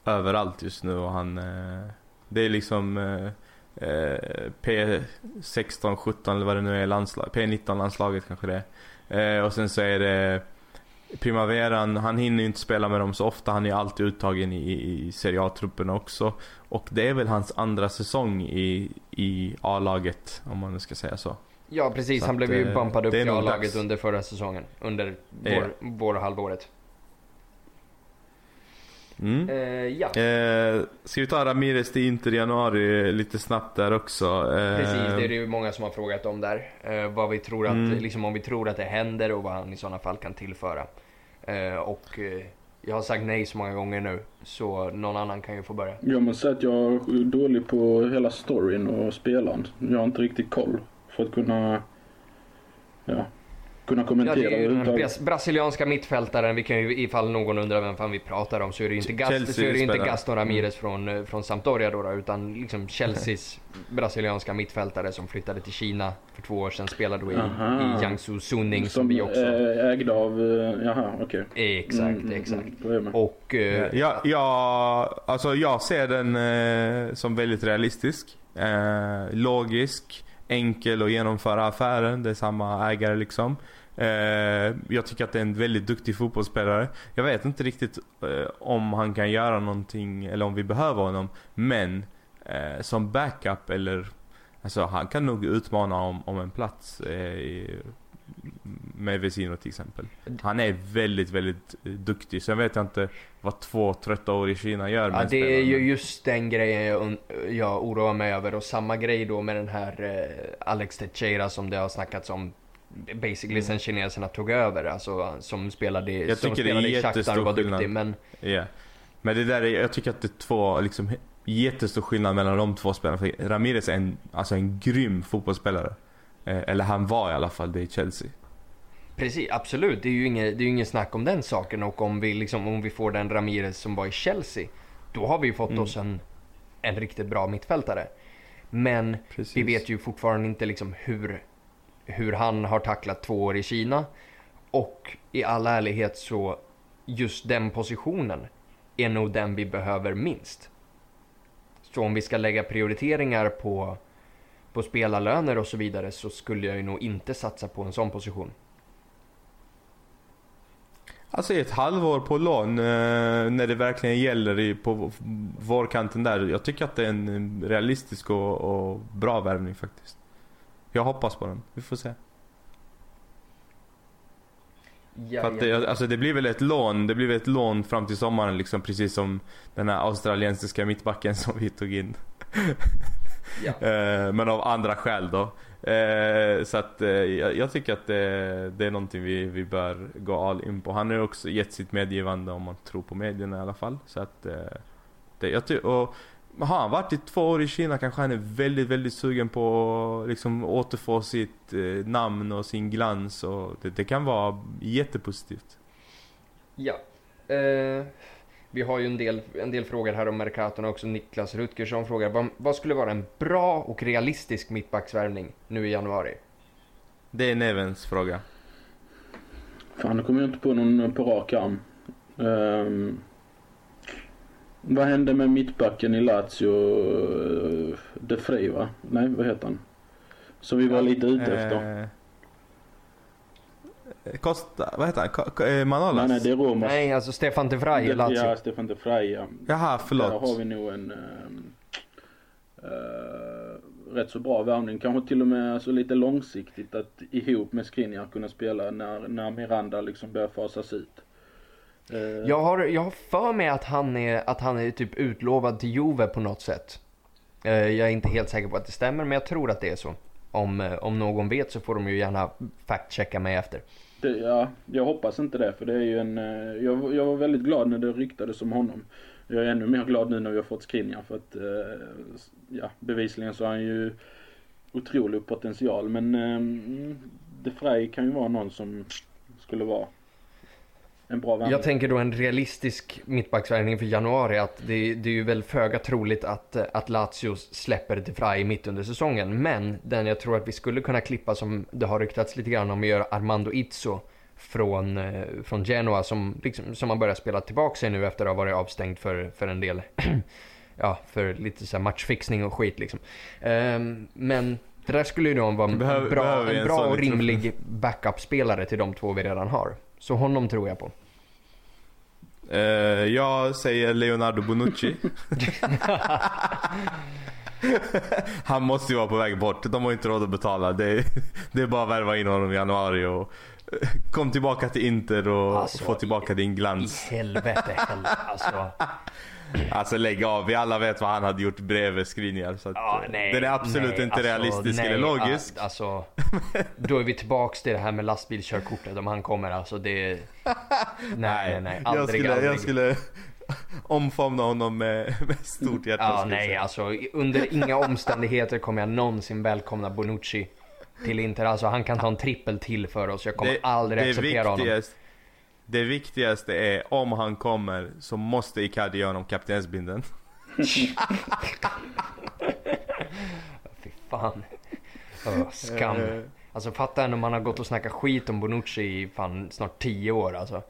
överallt just nu och han... Eh, det är liksom eh, eh P16, 17 eller vad det nu är landslag, P19 landslaget kanske det är. Eh, och sen så är det Primaveran, han hinner ju inte spela med dem så ofta, han är alltid uttagen i, i, Serie A-trupperna också. Och det är väl hans andra säsong i, i A-laget om man nu ska säga så. Ja precis, Så han att, blev ju eh, bumpad upp i A-laget under förra säsongen. Under Ja. vår, vårhalvåret. Mm. Eh, ja, Eh, ska vi ta Ramirez till Inter i januari lite snabbt där också? Eh, precis. Det är det ju många som har frågat om där. Eh, vad vi tror att, Mm. liksom om vi tror att det händer och vad han i sådana fall kan tillföra. Eh, och eh, jag har sagt nej så många gånger nu, så någon annan kan ju få börja. Jag måste säga att jag är dålig på hela storyn och spelaren. Jag har inte riktigt koll för att kunna, ja, kunna Ja, kommentera det är ju den bras- brasilianska mittfältaren, vi kan ju, ifall någon undrar vem fan vi pratar om så är det ju inte, Gast, så är det inte. Gaston Ramirez från, eh, från Sampdoria då, utan liksom Chelseas brasilianska mittfältare som flyttade till Kina för två år sedan, spelade då i, Aha. i Jiangsu Suning som, vi också... eh, ägda av, eh, jaha okej. exakt, Mm, mm, exakt. mm, jag med. Och... eh, Ja, ja, alltså jag ser den eh, som väldigt realistisk. Eh, logisk, enkel att genomföra affären. Det är samma ägare liksom. Eh, jag tycker att det är en väldigt duktig fotbollsspelare. Jag vet inte riktigt eh, om han kan göra någonting eller om vi behöver honom. Men eh, som backup eller Alltså han kan nog utmana om, om en plats eh, med Vesino till exempel. Han är väldigt, väldigt eh, duktig. Sen vet jag inte vad två trötta år i Kina gör med Ja, det är ju just den grejen jag, oroar mig över och samma grej då med den här eh, Alex Teixeira som det har snackats om basically sen kineserna tog över, alltså som spelade, Mm. Jag som spelade i Shakhtar och var duktig skillnad. men Ja. Men det där är, jag tycker att det är två liksom jättestor skillnad mellan de två spelarna. För Ramirez är en, alltså en grym fotbollsspelare. Eh, eller han var i alla fall det i Chelsea. Precis, absolut, det är ju inget, det är inget snack om den saken och om vi liksom, om vi får den Ramirez som var i Chelsea, då har vi ju fått Mm. oss en, en riktigt bra mittfältare. Men Precis. Vi vet ju fortfarande inte liksom hur, hur han har tacklat två år i Kina. Och i all ärlighet så, just den positionen är nog den vi behöver minst. Så om vi ska lägga prioriteringar på, på spelarlöner och så vidare så skulle jag ju nog inte satsa på en sån position. Alltså ett halvår på lån eh, när det verkligen gäller i, på vårkanten där. Jag tycker att det är en realistisk och, och bra värvning faktiskt. Jag hoppas på den. Vi får se. Ja, För att det, alltså det blir väl ett lån, det blir väl ett lån fram till sommaren liksom precis som den här australiensiska mittbacken som vi tog in. ja. Eh, men av andra skäl då. Eh, så att eh, jag, jag tycker att det, det är någonting vi, vi bör gå all in på. Han har ju också gett sitt medgivande om man tror på medierna i alla fall. Så att eh, det, jag ty- och har han varit i två år i Kina kanske han är väldigt, väldigt sugen på att liksom återfå sitt eh, namn och sin glans och det, det kan vara jättepositivt. Ja. Eh, vi har ju en del, en del frågor här om Mercaton också. Niklas Rutgersson frågar vad, vad skulle vara en bra och realistisk mittbacksvärvning nu i januari? Det är Nevens fråga. Fan, nu kommer jag inte på någon på rak arm. Ehm, vad hände med mittbacken i Lazio? Uh, De Frey va? Nej, vad heter han? Som vi var lite ute efter. Costa, vad heter han? Eh, Manolas? Nej, nej, det är Roma. Nej, alltså Stefan de Vrij i Lazio. Ja, Stefan De ja. Jaha, Där förlåt. har vi nog en eh, rätt så bra värvning. Kanske till och med alltså, lite långsiktigt att ihop med Skriniar kunna spela när, när Miranda liksom börjar fasas ut. Jag har, jag har för mig att han, är, att han är typ utlovad till Juve på något sätt. Jag är inte helt säker på att det stämmer, men jag tror att det är så. Om, om någon vet så får de ju gärna fact-checka mig efter. Det, ja, jag hoppas inte det för det är ju en, eh, jag, jag var väldigt glad när det ryktades om honom. Jag är ännu mer glad nu när vi har fått Skriniar för att, eh, ja bevisligen så har han ju otrolig potential men eh, mm, De Frey kan ju vara någon som skulle vara en bra värvning. Jag tänker då en realistisk mittbacksvärvning för januari att det, det är ju väl föga troligt att, att Lazio släpper De Frey mitt under säsongen. Men den jag tror att vi skulle kunna klippa som det har ryktats lite grann om gör Armando Izzo från, eh, från Genoa som, liksom, som har börjat spela tillbaka sig nu efter att ha varit avstängd för, för en del ja, för lite så här matchfixning och skit liksom. Ehm, men det där skulle ju då vara en Behöver- bra, behöver en en bra sån och rimlig backup-spelare till de två vi redan har. Så honom tror jag på. Eh, jag säger Leonardo Bonucci. Han måste ju vara på väg bort. De har inte råd att betala. Det är, det är bara att värva in honom i januari och eh, kom tillbaka till Inter och Alltså, få tillbaka din I glans. helvete heller. Alltså, Alltså lägg av. Vi alla vet vad han hade gjort bredvid Skriniar. Så ja, eh, nej, den är absolut nej, inte alltså, realistisk nej, eller logisk. a- Alltså, då är vi tillbaks till det här med lastbilskörkortet om han kommer. Alltså det... Nej, nej, nej. Aldrig, jag, skulle, aldrig. jag skulle omfamna honom med, med stort hjärta. Ja, nej, säga. alltså under inga omständigheter kommer jag någonsin välkomna Bonucci till Inter. Alltså han kan ta en trippel till för oss. Jag kommer aldrig acceptera honom. Det viktigaste är om han kommer så måste Icardi göra honom kaptensbindeln. Fy fan. Öh, skam. Eh, Alltså fatta om man har gått och snackat skit om Bonucci i fan snart 10 år alltså.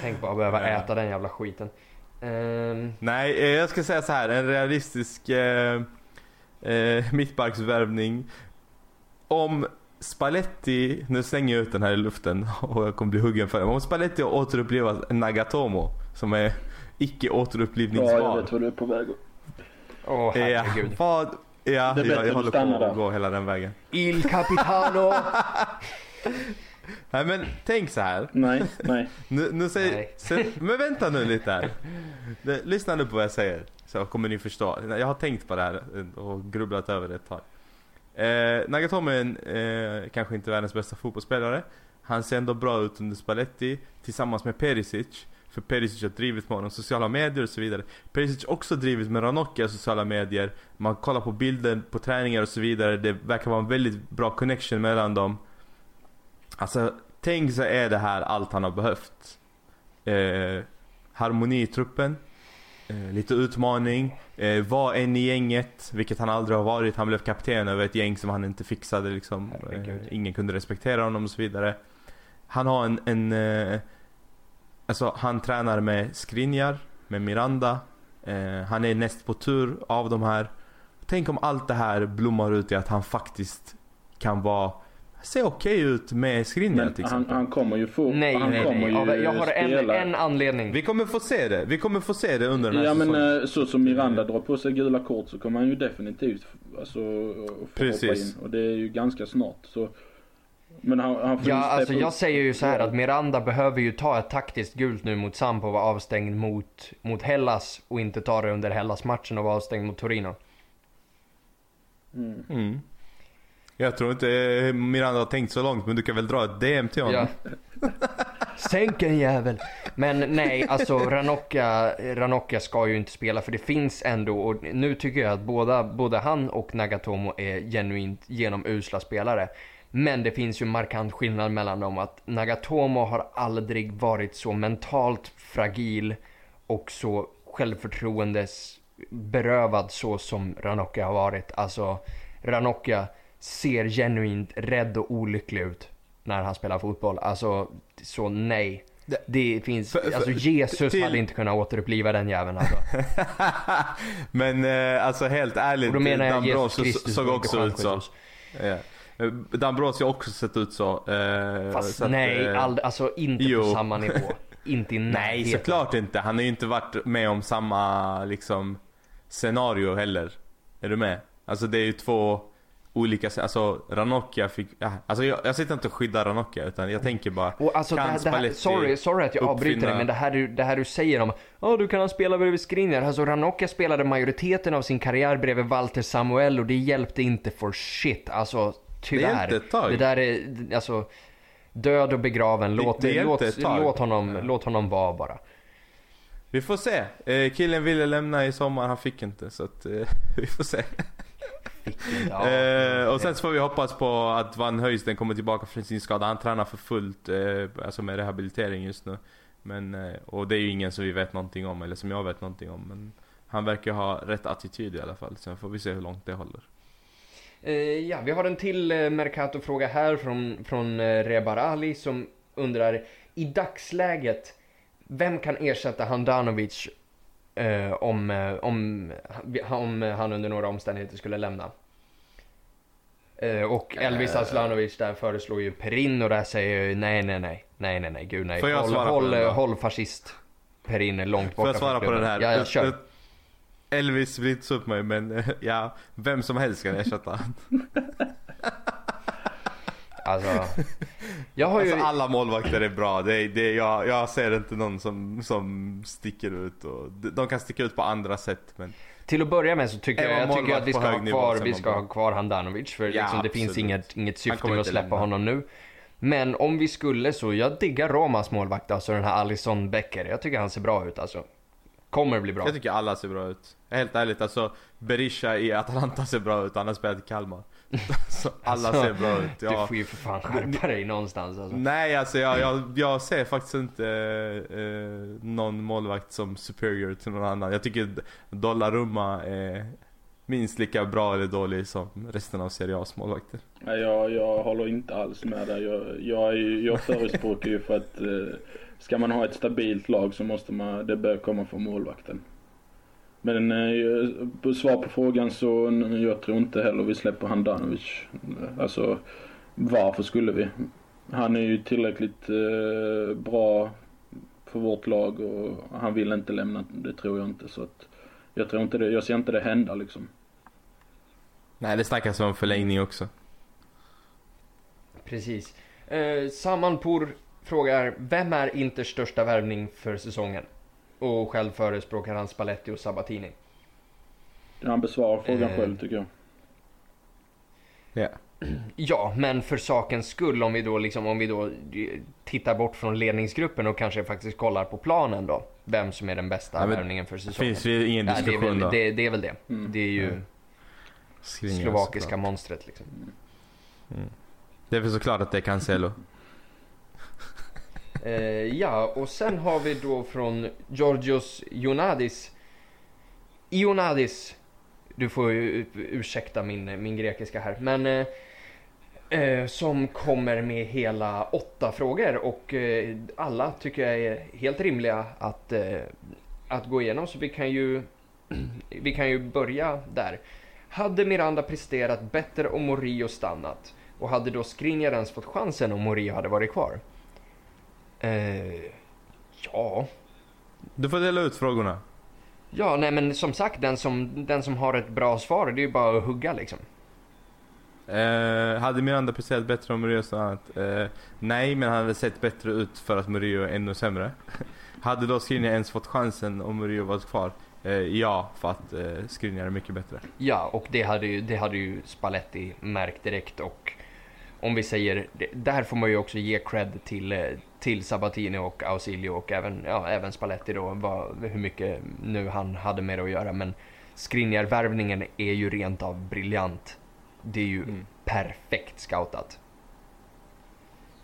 Tänk bara behöva Ja. äta den jävla skiten. Ehm, Nej, eh, jag ska säga så här. En realistisk eh, eh, mittbacksvärvning. Om Spalletti, nu slänger jag ut den här i luften och jag kommer bli huggen för det. Men Om Spalletti återupplivar Nagatomo som är icke Ja, återupplivningsbar. jag vet vad du är på väg. Åh Ja, herregud. vad, ja, Det är jag, jag att håller stanna på att gå hela den vägen. Il Capitano! Nej men tänk så här. Nej, nej. Nu, nu säger, Nej. sen, men vänta nu lite här. Lyssna nu på vad jag säger. Så kommer ni förstå. Jag har tänkt på det här och grubblat över det ett tag. Eh, Nagatomo är en, eh, kanske inte världens bästa fotbollsspelare. Han ser ändå bra ut under Spalletti tillsammans med Perisic. För Perisic har drivit med honom sociala medier och så vidare. Perisic har också drivit med Ranocchia sociala medier. Man kollar på bilder på träningar och så vidare. Det verkar vara en väldigt bra connection mellan dem. Alltså, tänk så är det här allt han har behövt. Eh, harmoni i truppen. Eh, lite utmaning. Eh, var en i gänget, vilket han aldrig har varit. Han blev kapten över ett gäng som han inte fixade liksom. Eh, ingen kunde respektera honom och så vidare. Han har en, en eh, Alltså han tränar med Skriniar, med Miranda. Eh, han är näst på tur av de här. Tänk om allt det här blommar ut i att han faktiskt kan vara Se okej ut med Skriniar Men till han, exempel. han kommer ju få, Nej, han nej, kommer nej. ju Ja, Jag har en, en anledning. Vi kommer få se det. Vi kommer få se det under den här Ja men säsongen. eh, så som Miranda drar på sig gula kort så kommer han ju definitivt alltså, få hoppa Precis. in. Och det är ju ganska snart. Så. Men han, han får Ja, alltså jag upp. säger ju så här att Miranda behöver ju ta ett taktiskt gult nu mot Sampo och vara avstängd mot, mot Hellas och inte ta det under Hellas-matchen och vara avstängd mot Torino. Mm. Mm. Jag tror inte eh, Miranda har tänkt så långt men du kan väl dra ett DM till honom? Ja. Sänk en jävel! Men nej, alltså Ranocchia, Ranocchia ska ju inte spela för det finns ändå, och nu tycker jag att båda, både han och Nagatomo är genuint genomusla spelare. Men det finns ju markant skillnad mellan dem att Nagatomo har aldrig varit så mentalt fragil och så självförtroendes berövad så som Ranocchia har varit. Alltså Ranocchia ser genuint rädd och olycklig ut när han spelar fotboll. Alltså, så nej. Det- Det finns, För- alltså Jesus till- hade inte kunnat återuppliva den jäveln alltså. men eh, alltså helt ärligt. Och då menar jag Jesus Kristus såg också ut så. Ja. Eh, Dambrosio har också sett ut så. eh, Fast så att, nej, eh, ald- alltså inte jo. på samma nivå. Inte i Nej såklart inte. Han har ju inte varit med om samma liksom scenario heller. Är du med? Alltså det är ju två olika sätt. Alltså Ranocchia fick, alltså jag, jag sitter inte och skyddar Ranocchia utan jag tänker bara Och alltså, det Kan här, det här, sorry, sorry att jag avbryter dig, uppfinna- men det här, du, det här du säger om Ja, du kan han spela bredvid Skriniar. Alltså Ranocchia spelade majoriteten av sin karriär bredvid Walter Samuel och det hjälpte inte for shit. Alltså, tyvärr. ett tag. Det där är, alltså, död och begraven. Det- Låt, det hjälpte låt, låt, honom, Ja. låt honom vara bara. Vi får se. Eh, killen ville lämna i sommar, han fick inte så att eh, vi får se. Ja, eh, och sen så får vi hoppas på att Van Höjsten kommer tillbaka från sin skada. Han tränar för fullt, eh, alltså med rehabilitering just nu. Men, eh, och det är ju ingen som vi vet någonting om, eller som jag vet någonting om. Men han verkar ha rätt attityd i alla fall. Sen får vi se hur långt det håller. Eh, ja, vi har en till eh, Mercato-fråga här från, från eh, Rebar Ali som undrar i dagsläget, vem kan ersätta Handanovic eh, om, eh, om, om han under några omständigheter skulle lämna? Eh, och Elvis Eh. Aslanovic där föreslår ju Perin och där säger jag ju nej, nej, nej, nej, nej, nej, gud nej. Får jag håll, svara på håll, håll fascist Perin långt Får borta jag svara på den här? Ja, jag kör. Elvis vill inte upp mig men eh, ja, vem som helst kan ersätta. Alltså, jag har ju... Alltså alla målvakter är bra. Det är, det är, jag, jag ser inte någon som, som sticker ut. Och, de kan sticka ut på andra sätt men Till att börja med så tycker jag, jag tycker att vi ska, ha kvar, vi ska ha kvar Handanovic för Ja, liksom, det finns inget, inget syfte med att släppa lämna. honom nu. Men om vi skulle så, jag diggar Romas målvakt, alltså den här Alisson Becker. Jag tycker han ser bra ut alltså. Kommer bli bra. jag tycker alla ser bra ut. Helt ärligt alltså, Berisha i Atalanta ser bra ut, han har spelat i Kalmar. så alla Alltså, ser bra ut. Du Ja. får ju för fan skärpa dig någonstans alltså. Nej alltså jag, jag, jag ser faktiskt inte eh, någon målvakt som superior till någon annan. Jag tycker Dollarumma är minst lika bra eller dålig som resten av Serie A's målvakter. Nej, jag, jag håller inte alls med där. Jag, jag, jag förespråkar ju för att eh, ska man ha ett stabilt lag så måste man, det bör komma från målvakten. Men eh, på svar på frågan så jag tror inte heller vi släpper Handanovic. Alltså varför skulle vi? Han är ju tillräckligt eh, bra för vårt lag och han vill inte lämna, det tror jag inte. Så att jag tror inte det, jag ser inte det hända liksom. Nej det snackas om förlängning också. Precis. Eh, Samanpour frågar, vem är Inters största värvning för säsongen? Och själv förespråkar han Spalletti och Sabatini. Han besvarar frågan Eh. själv tycker jag. Ja. Ja, men för sakens skull om vi då liksom, om vi då eh, tittar bort från ledningsgruppen och kanske faktiskt kollar på planen då. Vem som är den bästa Ja, värvningen för Det säsongen. finns ju ingen Ja, det, är diskussion väl, då. det, det är väl det. Mm. Det är ju Mm. Skriniar slovakiska såklart. monstret liksom. Det är väl såklart att det är Cancelo. Eh, ja, och sen har vi då från Georgios Ionadis. Ionadis. Du får ju ursäkta min, min grekiska här. Men eh, eh, som kommer med hela åtta frågor och eh, alla tycker jag är helt rimliga att, eh, att gå igenom. Så vi kan ju, vi kan ju börja där. Hade Miranda presterat bättre om Morio stannat? Och hade då Skriniar ens fått chansen om Morio hade varit kvar? Eh, ja. Du får dela ut frågorna. Ja, nej men som sagt, den som, den som har ett bra svar, det är ju bara att hugga liksom. Eh, hade Miranda presterat bättre om Murillo stannat? Eh, nej, men han hade sett bättre ut för att Murillo är ännu sämre. hade då Skriniar ens fått chansen om Murillo varit kvar? Eh, ja, för att eh, Skriniar är mycket bättre. Ja, och det hade ju, det hade ju Spalletti märkt direkt och om vi säger, där får man ju också ge cred till, eh, till Sabatini och Ausilio och även, ja, även Spalletti då, vad, hur mycket nu han hade med det att göra. Men Skriniar-värvningen är ju rent av briljant. Det är ju Mm. perfekt scoutat.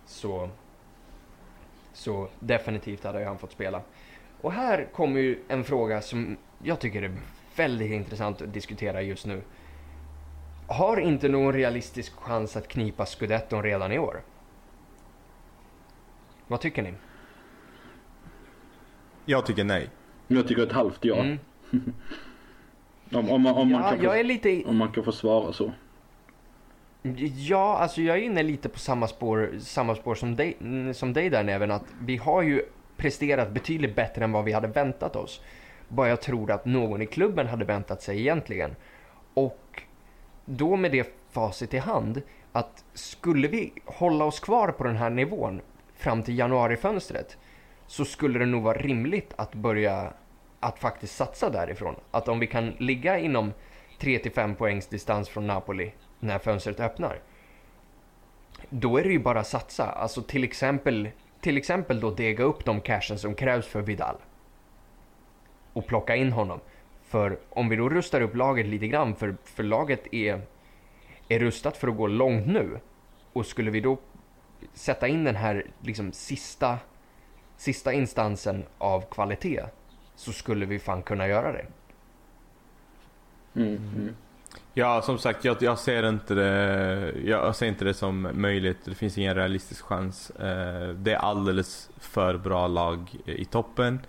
Så, så definitivt hade han fått spela. Och här kommer ju en fråga som jag tycker är väldigt intressant att diskutera just nu. Har inte någon realistisk chans att knipa scudetton redan i år? Vad tycker ni? Jag tycker nej. Jag tycker ett halvt ja. Mm. Om, om, man- kan jag få, lite... om man kan få svara så. Ja, alltså jag är inne lite på samma spår, samma spår som, dig, som dig där Neven. Att vi har ju presterat betydligt bättre än vad vi hade väntat oss. Bara jag tror att någon i klubben hade väntat sig egentligen. Och då med det facit i hand att skulle vi hålla oss kvar på den här nivån fram till januarifönstret så skulle det nog vara rimligt att börja att faktiskt satsa därifrån. Att om vi kan ligga inom 3-5 poängs distans från Napoli när fönstret öppnar. Då är det ju bara att satsa. Alltså till exempel, till exempel då dega upp de cashen som krävs för Vidal. Och plocka in honom. För om vi då rustar upp laget lite grann, för, för laget är, är rustat för att gå långt nu. Och skulle vi då sätta in den här liksom sista, sista instansen av kvalitet så skulle vi fan kunna göra det. Mm, mm. Ja, som sagt, jag, jag, ser inte det, jag ser inte det som möjligt. Det finns ingen realistisk chans. Eh, det är alldeles för bra lag i toppen.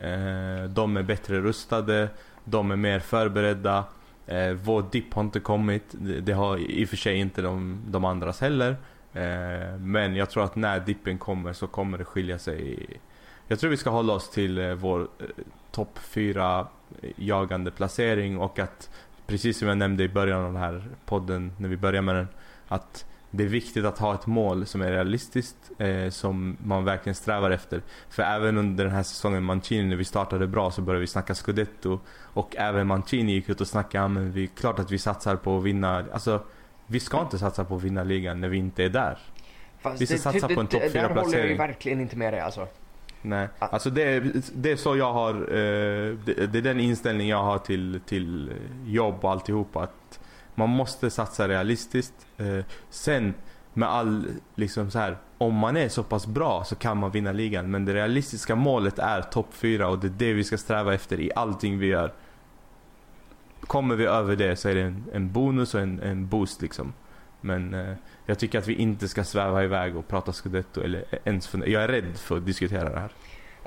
Eh, de är bättre rustade, de är mer förberedda. Eh, vår dipp har inte kommit. Det har i och för sig inte de, de andras heller. Eh, men jag tror att när dippen kommer så kommer det skilja sig. Jag tror vi ska hålla oss till eh, vår eh, topp 4 jagande placering och att precis som jag nämnde i början av den här podden när vi började med den att det är viktigt att ha ett mål som är realistiskt, eh, som man verkligen strävar efter. För även under den här säsongen Mancini, när vi startade bra så började vi snacka scudetto. Och även Mancini gick ut och snackade, ja, men vi, klart att vi satsar på att vinna. Alltså, vi ska inte satsa på att vinna ligan när vi inte är där. Fast vi ska det, satsa det, på en topp 4 Där håller jag ju placering. verkligen inte med dig alltså. Nej, alltså det är, det är så jag har, eh, det, det är den inställning jag har till, till jobb och alltihopa. Att man måste satsa realistiskt. Eh, sen med all, liksom så här, om man är så pass bra så kan man vinna ligan. Men det realistiska målet är topp 4 och det är det vi ska sträva efter i allting vi gör. Kommer vi över det så är det en, en bonus och en, en boost liksom. Men eh, jag tycker att vi inte ska sväva iväg och prata scudetto eller ens för, Jag är rädd för att diskutera det här.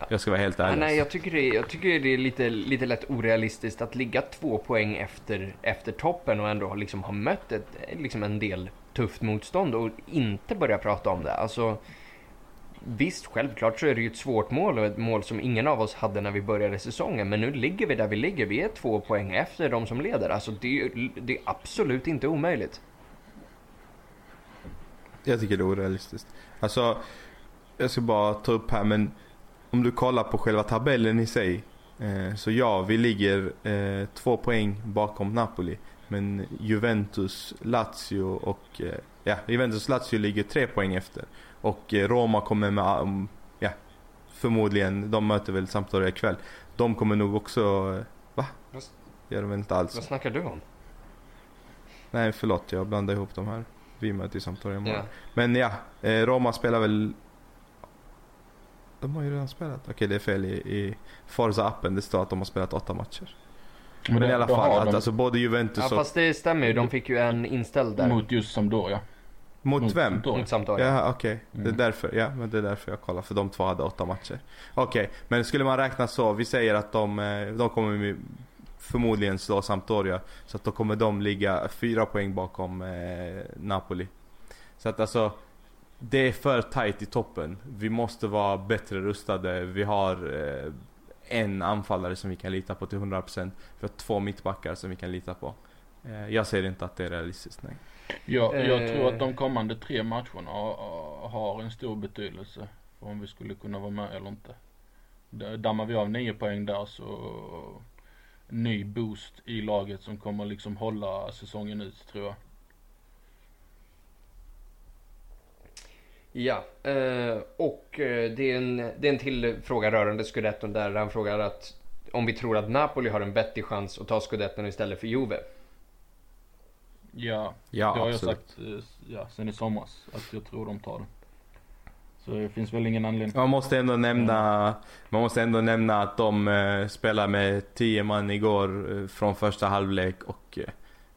Jag ska vara helt ärlig. Nej, jag tycker det, jag tycker det är lite, lite lätt orealistiskt att ligga två poäng efter, efter toppen och ändå liksom ha mött ett, liksom en del tufft motstånd och inte börja prata om det. Alltså, visst, självklart så är det ju ett svårt mål och ett mål som ingen av oss hade när vi började säsongen. Men nu ligger vi där vi ligger. Vi är två poäng efter de som leder. Alltså, det, det är absolut inte omöjligt. Jag tycker det är orealistiskt. Alltså, jag ska bara ta upp här men om du kollar på själva tabellen i sig. Eh, så ja, vi ligger eh, två poäng bakom Napoli. Men Juventus, Lazio och eh, ja, Juventus Lazio ligger tre poäng efter. Och Roma kommer med, um, ja, förmodligen, de möter väl Sampdoria ikväll. De kommer nog också, va? Gör de väl inte alls. Vad snackar du om? Nej förlåt, jag blandar ihop de här. Vi möter ju Sampdoria imorgon. Ja. Men ja, Roma spelar väl... De har ju redan spelat. Okej, det är fel i, i Forza-appen. Det står att de har spelat åtta matcher. Men, det- i alla fall, att, de alltså både Juventus Ja, och... fast det stämmer ju. De fick ju en inställd där. Mot just Sampdoria. mot mot vem? Mot Sampdoria. Ja, okej. Det är Mm. därför. Ja, men det är därför jag kollar. För de två hade åtta matcher. Okej, men skulle man räkna så. Vi säger att de, eh, de kommer med- förmodligen slå Sampdoria. Så att då kommer de ligga fyra poäng bakom eh, Napoli. Så att alltså. Det är för tight i toppen. Vi måste vara bättre rustade. Vi har eh, en anfallare som vi kan lita på till 100%. Vi har två mittbackar som vi kan lita på. Eh, jag ser inte att det är realistiskt, nej. Jag, jag Eh. tror att de kommande tre matcherna har, en stor betydelse för om vi skulle kunna vara med eller inte. Dammar vi av nio poäng där så ny boost i laget som kommer liksom hålla säsongen ut tror jag. Ja, eh, och eh, det, är en, det är en till fråga rörande scudetton där han frågar att om vi tror att Napoli har en vettig chans att ta scudetton istället för Juve. Ja, Ja, det har absolut. jag sagt eh, ja, sen i somras att jag tror de tar det. Så det finns väl ingen anledning. Man måste ändå nämna, man måste ändå nämna att de eh, spelar med 10 man igår från första halvlek och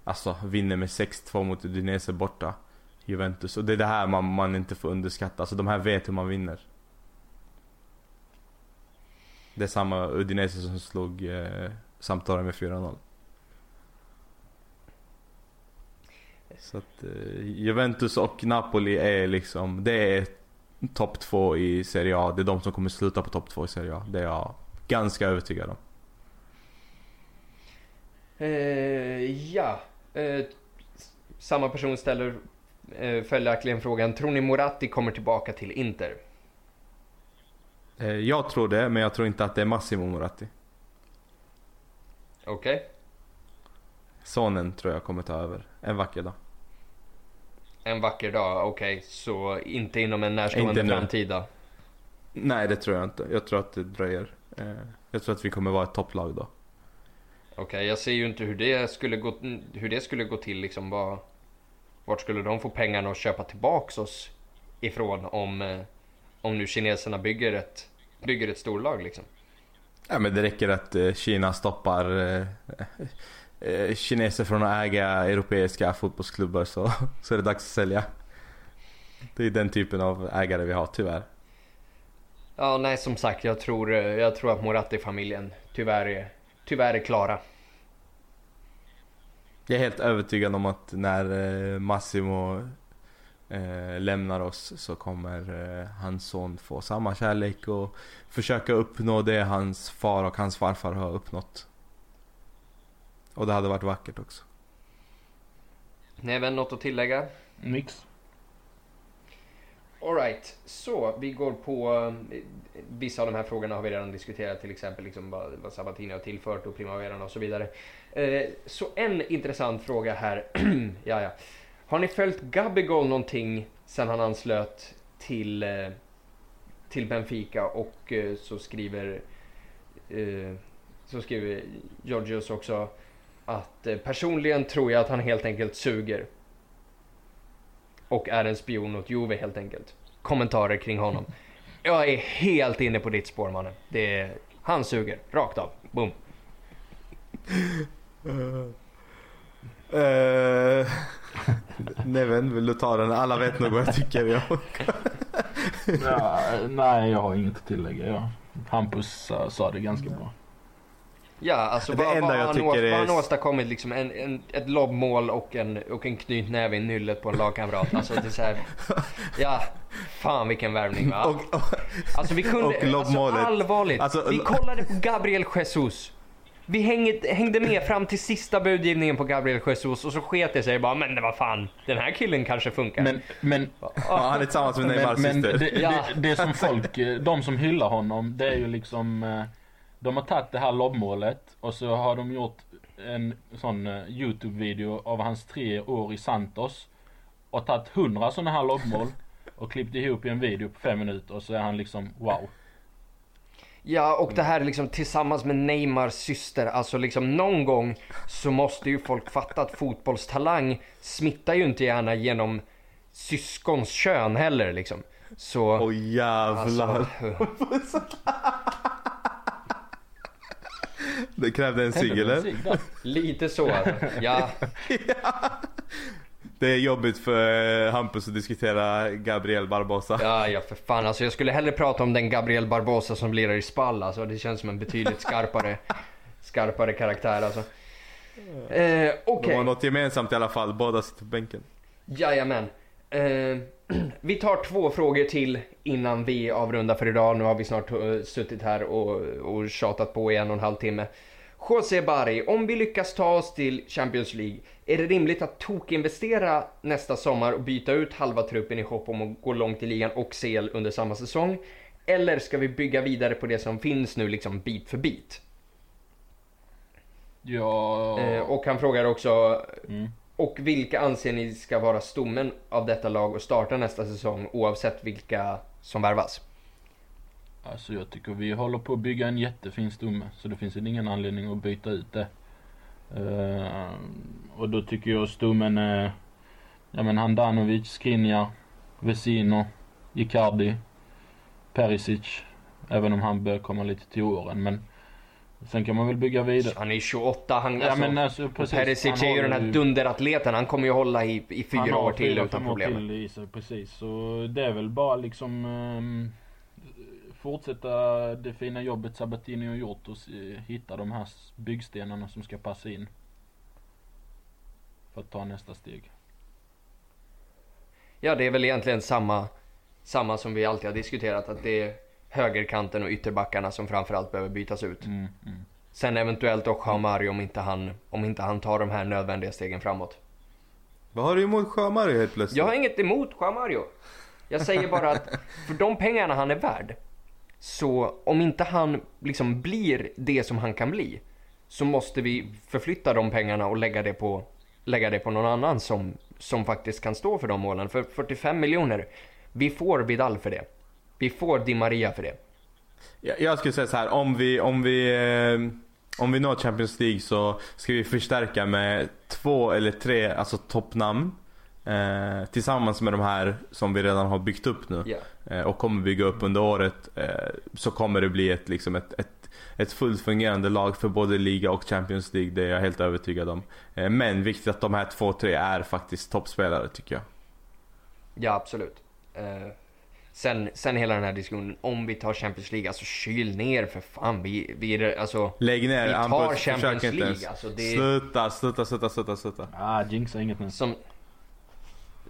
alltså vinner med 6-2 mot Udinese borta. Juventus. Och det är det här man, man inte får underskatta. Alltså de här vet hur man vinner. Det är samma Udinese som slog eh, Sampdoria med 4-0. Så att eh, Juventus och Napoli är liksom, det är topp två i Serie A. Det är de som kommer sluta på topp två i Serie A. Det är jag ganska övertygad om. Eh, ja, eh, samma person ställer följaktligen frågan, tror ni Moratti kommer tillbaka till Inter? Eh, jag tror det, men jag tror inte att det är Massimo Moratti. Okej. Sonen tror jag kommer ta över en vacker dag. En vacker dag, okej. Så inte inom en närstående framtid då? Nej, det tror jag inte. Jag tror att det dröjer. Eh, jag tror att vi kommer vara ett topplag då. Okej, jag ser ju inte hur det skulle gå, hur det skulle gå till liksom. Var, vart skulle de få pengarna att köpa tillbaks oss ifrån om, eh, om nu kineserna bygger ett, bygger ett storlag liksom? Ja, men det räcker att eh, Kina stoppar eh, eh, kineser från att äga europeiska fotbollsklubbar så, så är det dags att sälja. Det är den typen av ägare vi har tyvärr. Ja, nej som sagt, jag tror, jag tror att Moratti-familjen tyvärr är, tyvärr är klara. Jag är helt övertygad om att när eh, Massimo eh, lämnar oss så kommer eh, hans son få samma kärlek och försöka uppnå det hans far och hans farfar har uppnått. Och det hade varit vackert också. Näven, något att tillägga? Mix. Alright, så vi går på... eh, Vissa av de här frågorna har vi redan diskuterat, till exempel liksom vad, vad Sabatini har tillfört och Primaveran och så vidare. Eh, så en intressant fråga här. ja, ja. Har ni följt Gabigol någonting sen han anslöt till, eh, till Benfica och eh, så skriver så skriver Georgios också att personligen tror jag att han helt enkelt suger. Och är en spion åt Juve helt enkelt. Kommentarer kring honom. Jag är helt inne på ditt spår mannen. Det är, han suger, rakt av. Boom. Uh, Neven, vill du ta den? Alla vet nog vad jag tycker. Ja. Ja, nej, jag har inget att tillägga. Ja. Hampus uh, sa det ganska bra. Ja, alltså Det vad, enda vad, jag han, tycker åst, är- han åstadkommit liksom en, en, ett lobbmål och en, och en knytnäve i nyllet på en lagkamrat. Alltså det är så här, ja, fan vilken värvning va? Och, och, Alltså vi kunde, och alltså allvarligt, Alltså, vi kollade på Gabriel Jesus. Vi hängde, hängde med fram till sista budgivningen på Gabriel Jesus och så sket det sig bara, men det var fan, den här killen kanske funkar. Men, men, ja, han är tillsammans med Neymars men, men syster. det, Ja. det, det som folk, de som hyllar honom, det är ju liksom eh, De har tagit det här lobbmålet och så har de gjort en sån eh, Youtube-video av hans tre år i Santos och tagit hundra sådana här lobbmål och klippt ihop i en video på fem minuter och så är han liksom wow. Ja, och det här liksom tillsammans med Neymars syster. Alltså liksom någon gång så måste ju folk fatta att fotbollstalang smittar ju inte gärna genom syskons kön heller liksom. Så... Åh jävlar. alltså, Det krävde en cigg eller? lite så alltså. Ja, Det är jobbigt för eh, Hampus att diskutera Gabriel Barbosa. ja, ja för fan. Alltså jag skulle hellre prata om den Gabriel Barbosa som lirar i Spall alltså. Det känns som en betydligt skarpare, skarpare karaktär alltså. Eh, Okej. De har något gemensamt i alla fall, båda sitter på bänken. Jajamän. Eh, vi tar två frågor till innan vi avrundar för idag. Nu har vi snart eh, suttit här och, och tjatat på i en och en halv timme. José Bari, om vi lyckas ta oss till Champions League, är det rimligt att tokinvestera nästa sommar och byta ut halva truppen i hopp om att gå långt i ligan och CL under samma säsong? Eller ska vi bygga vidare på det som finns nu liksom bit för bit? Ja, Eh, och han frågar också, mm. Och vilka anser ni ska vara stommen av detta lag och starta nästa säsong oavsett vilka som värvas? Alltså jag tycker vi håller på att bygga en jättefin stomme så det finns ju ingen anledning att byta ut det. Eh, och då tycker jag stommen är, ja men Handanovic, Skriniar, Vesino, Icardi, Perisic. Även om han bör komma lite till åren men sen kan man väl bygga vidare. Han är 28, han, Ja alltså, men alltså precis. Perisic han är ju har den här dunderatleten, han kommer ju hålla i, i han fyra har år till fyra, utan fem år problem. till i sig, precis. Så det är väl bara liksom ehm, fortsätta det fina jobbet Sabatini har gjort och hitta de här byggstenarna som ska passa in. För att ta nästa steg. Ja, det är väl egentligen samma, samma som vi alltid har diskuterat, att det är högerkanten och ytterbackarna som framförallt behöver bytas ut. Mm, mm. Sen eventuellt också ha Mario om inte, han, om inte han tar de här nödvändiga stegen framåt. Vad har du emot Sjömario helt plötsligt? Jag har inget emot Juan Mario. Jag säger bara att för de pengarna han är värd, så om inte han liksom blir det som han kan bli, så måste vi förflytta de pengarna och lägga det på, lägga det på någon annan som, som faktiskt kan stå för de målen. För 45 miljoner, vi får Vidal för det. Vi får Di Maria för det. Jag, jag skulle säga så här, om vi, om vi, eh, om vi når Champions League så ska vi förstärka med två eller tre alltså toppnamn. Eh, tillsammans med de här som vi redan har byggt upp nu. Ja. Eh, och kommer bygga upp under året. Eh, så kommer det bli ett, liksom ett, ett, ett fullt fungerande lag för både liga och Champions League. Det är jag helt övertygad om. Eh, men viktigt att de här två, tre är faktiskt toppspelare tycker jag. Ja, absolut. Eh, sen, sen hela den här diskussionen, om vi tar Champions League, alltså kyl ner för fan. Vi, vi är, alltså, Lägg ner Vi tar Hampus, Champions League, alltså, det- Sluta, sluta, sluta, sluta, sluta. Ah, jinxa inget nu. som,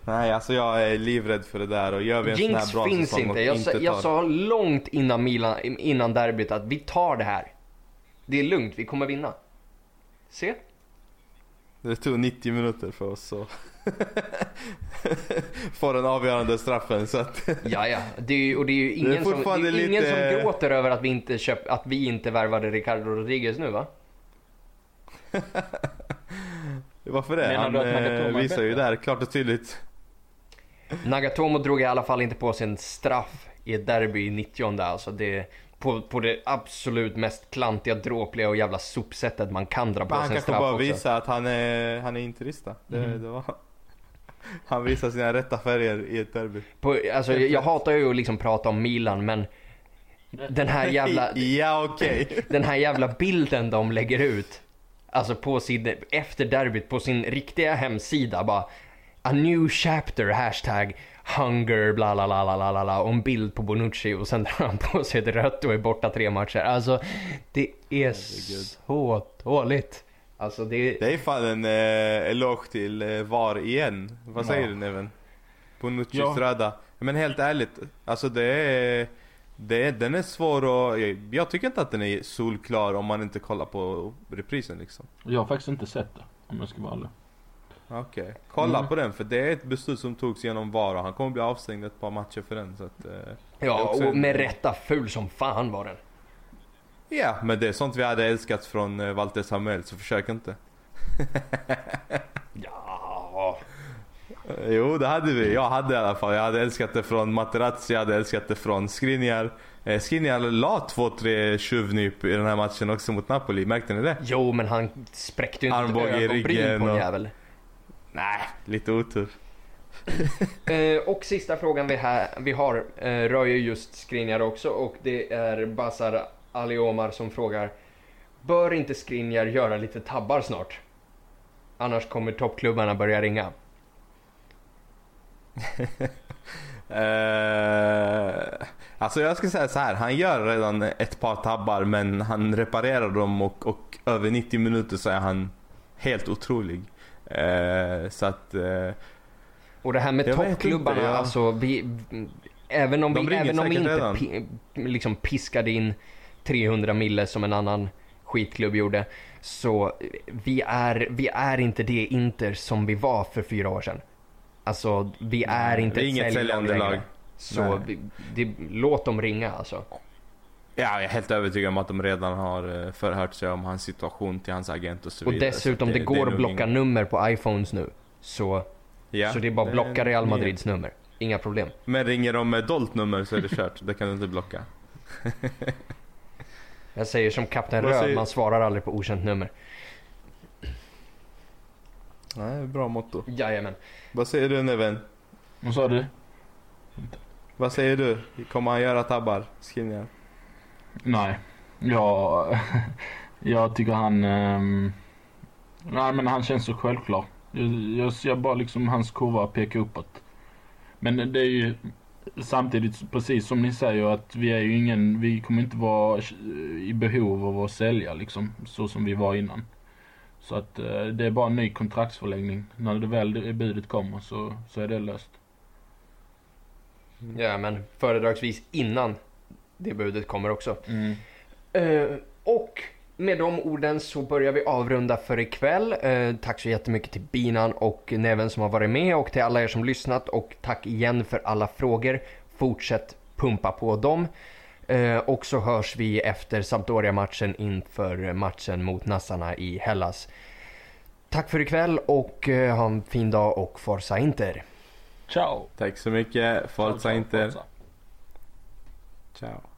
Nej, alltså jag är livrädd för det där och gör vi en sån här Jinx bra finns säsong inte. Jag, inte sa- jag tar- sa långt innan, Milan, innan derbyt att vi tar det här. Det är lugnt, vi kommer vinna. Se. Det tog 90 minuter för oss att få den avgörande straffen så att Ja, ja. Det är, ju- och det är ju Det är ingen, som, det är ingen lite- som gråter över att vi inte, köp, att vi inte värvade Ricardo Rodriguez nu va? Varför det? Menar Han du att eh, visar ju bättre? där klart och tydligt. Nagatomo drog i alla fall inte på sig en straff i ett derby i 90 alltså det på, på det absolut mest klantiga, dråpliga och jävla sopsättet man kan dra på Han sig en kanske straff bara också. visar att han är, han är interista. Det, Mhm. det var... Han visar sina rätta färger i ett derby. På, alltså, jag, jag hatar ju att liksom prata om Milan men den här jävla, ja okej. den här jävla bilden de lägger ut. Alltså på sin, efter derbyt på sin riktiga hemsida bara A new chapter, hashtag hunger, bla bla bla bla bla bla, och en bild på Bonucci och sen drar han på sig ett rött och är borta tre matcher. Alltså det är så dåligt. Alltså det, Det är fan en eh, eloge till eh, VAR igen. Vad säger Ja. du Neven? Bonuccis Ja. röda. Men helt ärligt, alltså det är... Det den är svår och jag, jag tycker inte att den är solklar om man inte kollar på reprisen liksom. Jag har faktiskt inte sett det, om jag ska vara ärlig. Okej. Kolla Mm. på den för det är ett beslut som togs genom VAR och han kommer bli avstängd ett par matcher för den så att... Eh, ja och en- med rätta ful som fan var den. Ja, men det är sånt vi hade älskat från eh, Walter Samuel så försök inte. Ja, Eh, Jo, det hade vi. Jag hade i alla fall. Jag hade älskat det från Materazzi, jag hade älskat det från Skriniar. Eh, Skriniar la två, tre tjuvnyp i den här matchen också mot Napoli. Märkte ni det? jo men han spräckte ju inte Armbåge ögonbryn på en jävel. Nej, lite otur. Eh, och sista frågan vi, här, vi har eh, rör ju just Skriniar också och det är Basar Aliomar som frågar Bör inte Skriniar göra lite tabbar snart? Annars kommer toppklubbarna börja ringa. Eh, alltså jag ska säga så här. han gör redan ett par tabbar men han reparerar dem och, och över 90 minuter så är han helt otrolig. Eh, så att... Eh, Och det här med toppklubbarna, ja. alltså vi, även om De vi, även om vi inte pi, liksom piskade in 300 mille som en annan skitklubb gjorde, så vi är, vi är inte det Inter som vi var för fyra år sedan. Alltså, vi är inte det är ett inget säljande lag. Så vi, det, låt dem ringa alltså. Ja, jag är helt övertygad om att de redan har eh, förhört sig om hans situation till hans agent och så Och vidare. dessutom, Så det, går är att blocka ingen- nummer på iPhones nu. Så, Ja, så det är bara att blocka Real Madrids nummer. Inga problem. Men ringer de med dolt nummer så är det kört. det kan du inte blocka. Jag säger som Kapten Röd, säger- man svarar aldrig på okänt nummer. Nej, bra motto. Jajamän. Vad säger du Neven? Vad sa du? Vad säger du? Kommer han göra tabbar? Skrivningar? Nej. Jag, jag tycker han... Um, nej men han känns så självklar. Jag, jag ser bara liksom hans kurva peka uppåt. Men det är ju samtidigt precis som ni säger att vi är ju ingen, vi kommer inte vara i behov av att sälja liksom. Så som vi var innan. Så att eh, det är bara en ny kontraktsförlängning. När det väl det budet kommer så, så är det löst. Ja, men föredragsvis innan det budet kommer också. Mm. Eh, och med de orden så börjar vi avrunda för ikväll. Eh, tack så jättemycket till Binan och Neven som har varit med och till alla er som lyssnat och tack igen för alla frågor. Fortsätt pumpa på dem. Eh, och så hörs vi efter Sampdoria-matchen inför matchen mot Nassarna i Hellas. Tack för ikväll och eh, ha en fin dag och Forza Inter. Ciao! Tack så mycket. Forza Ciao, ciao, Inter. Forza. Ciao.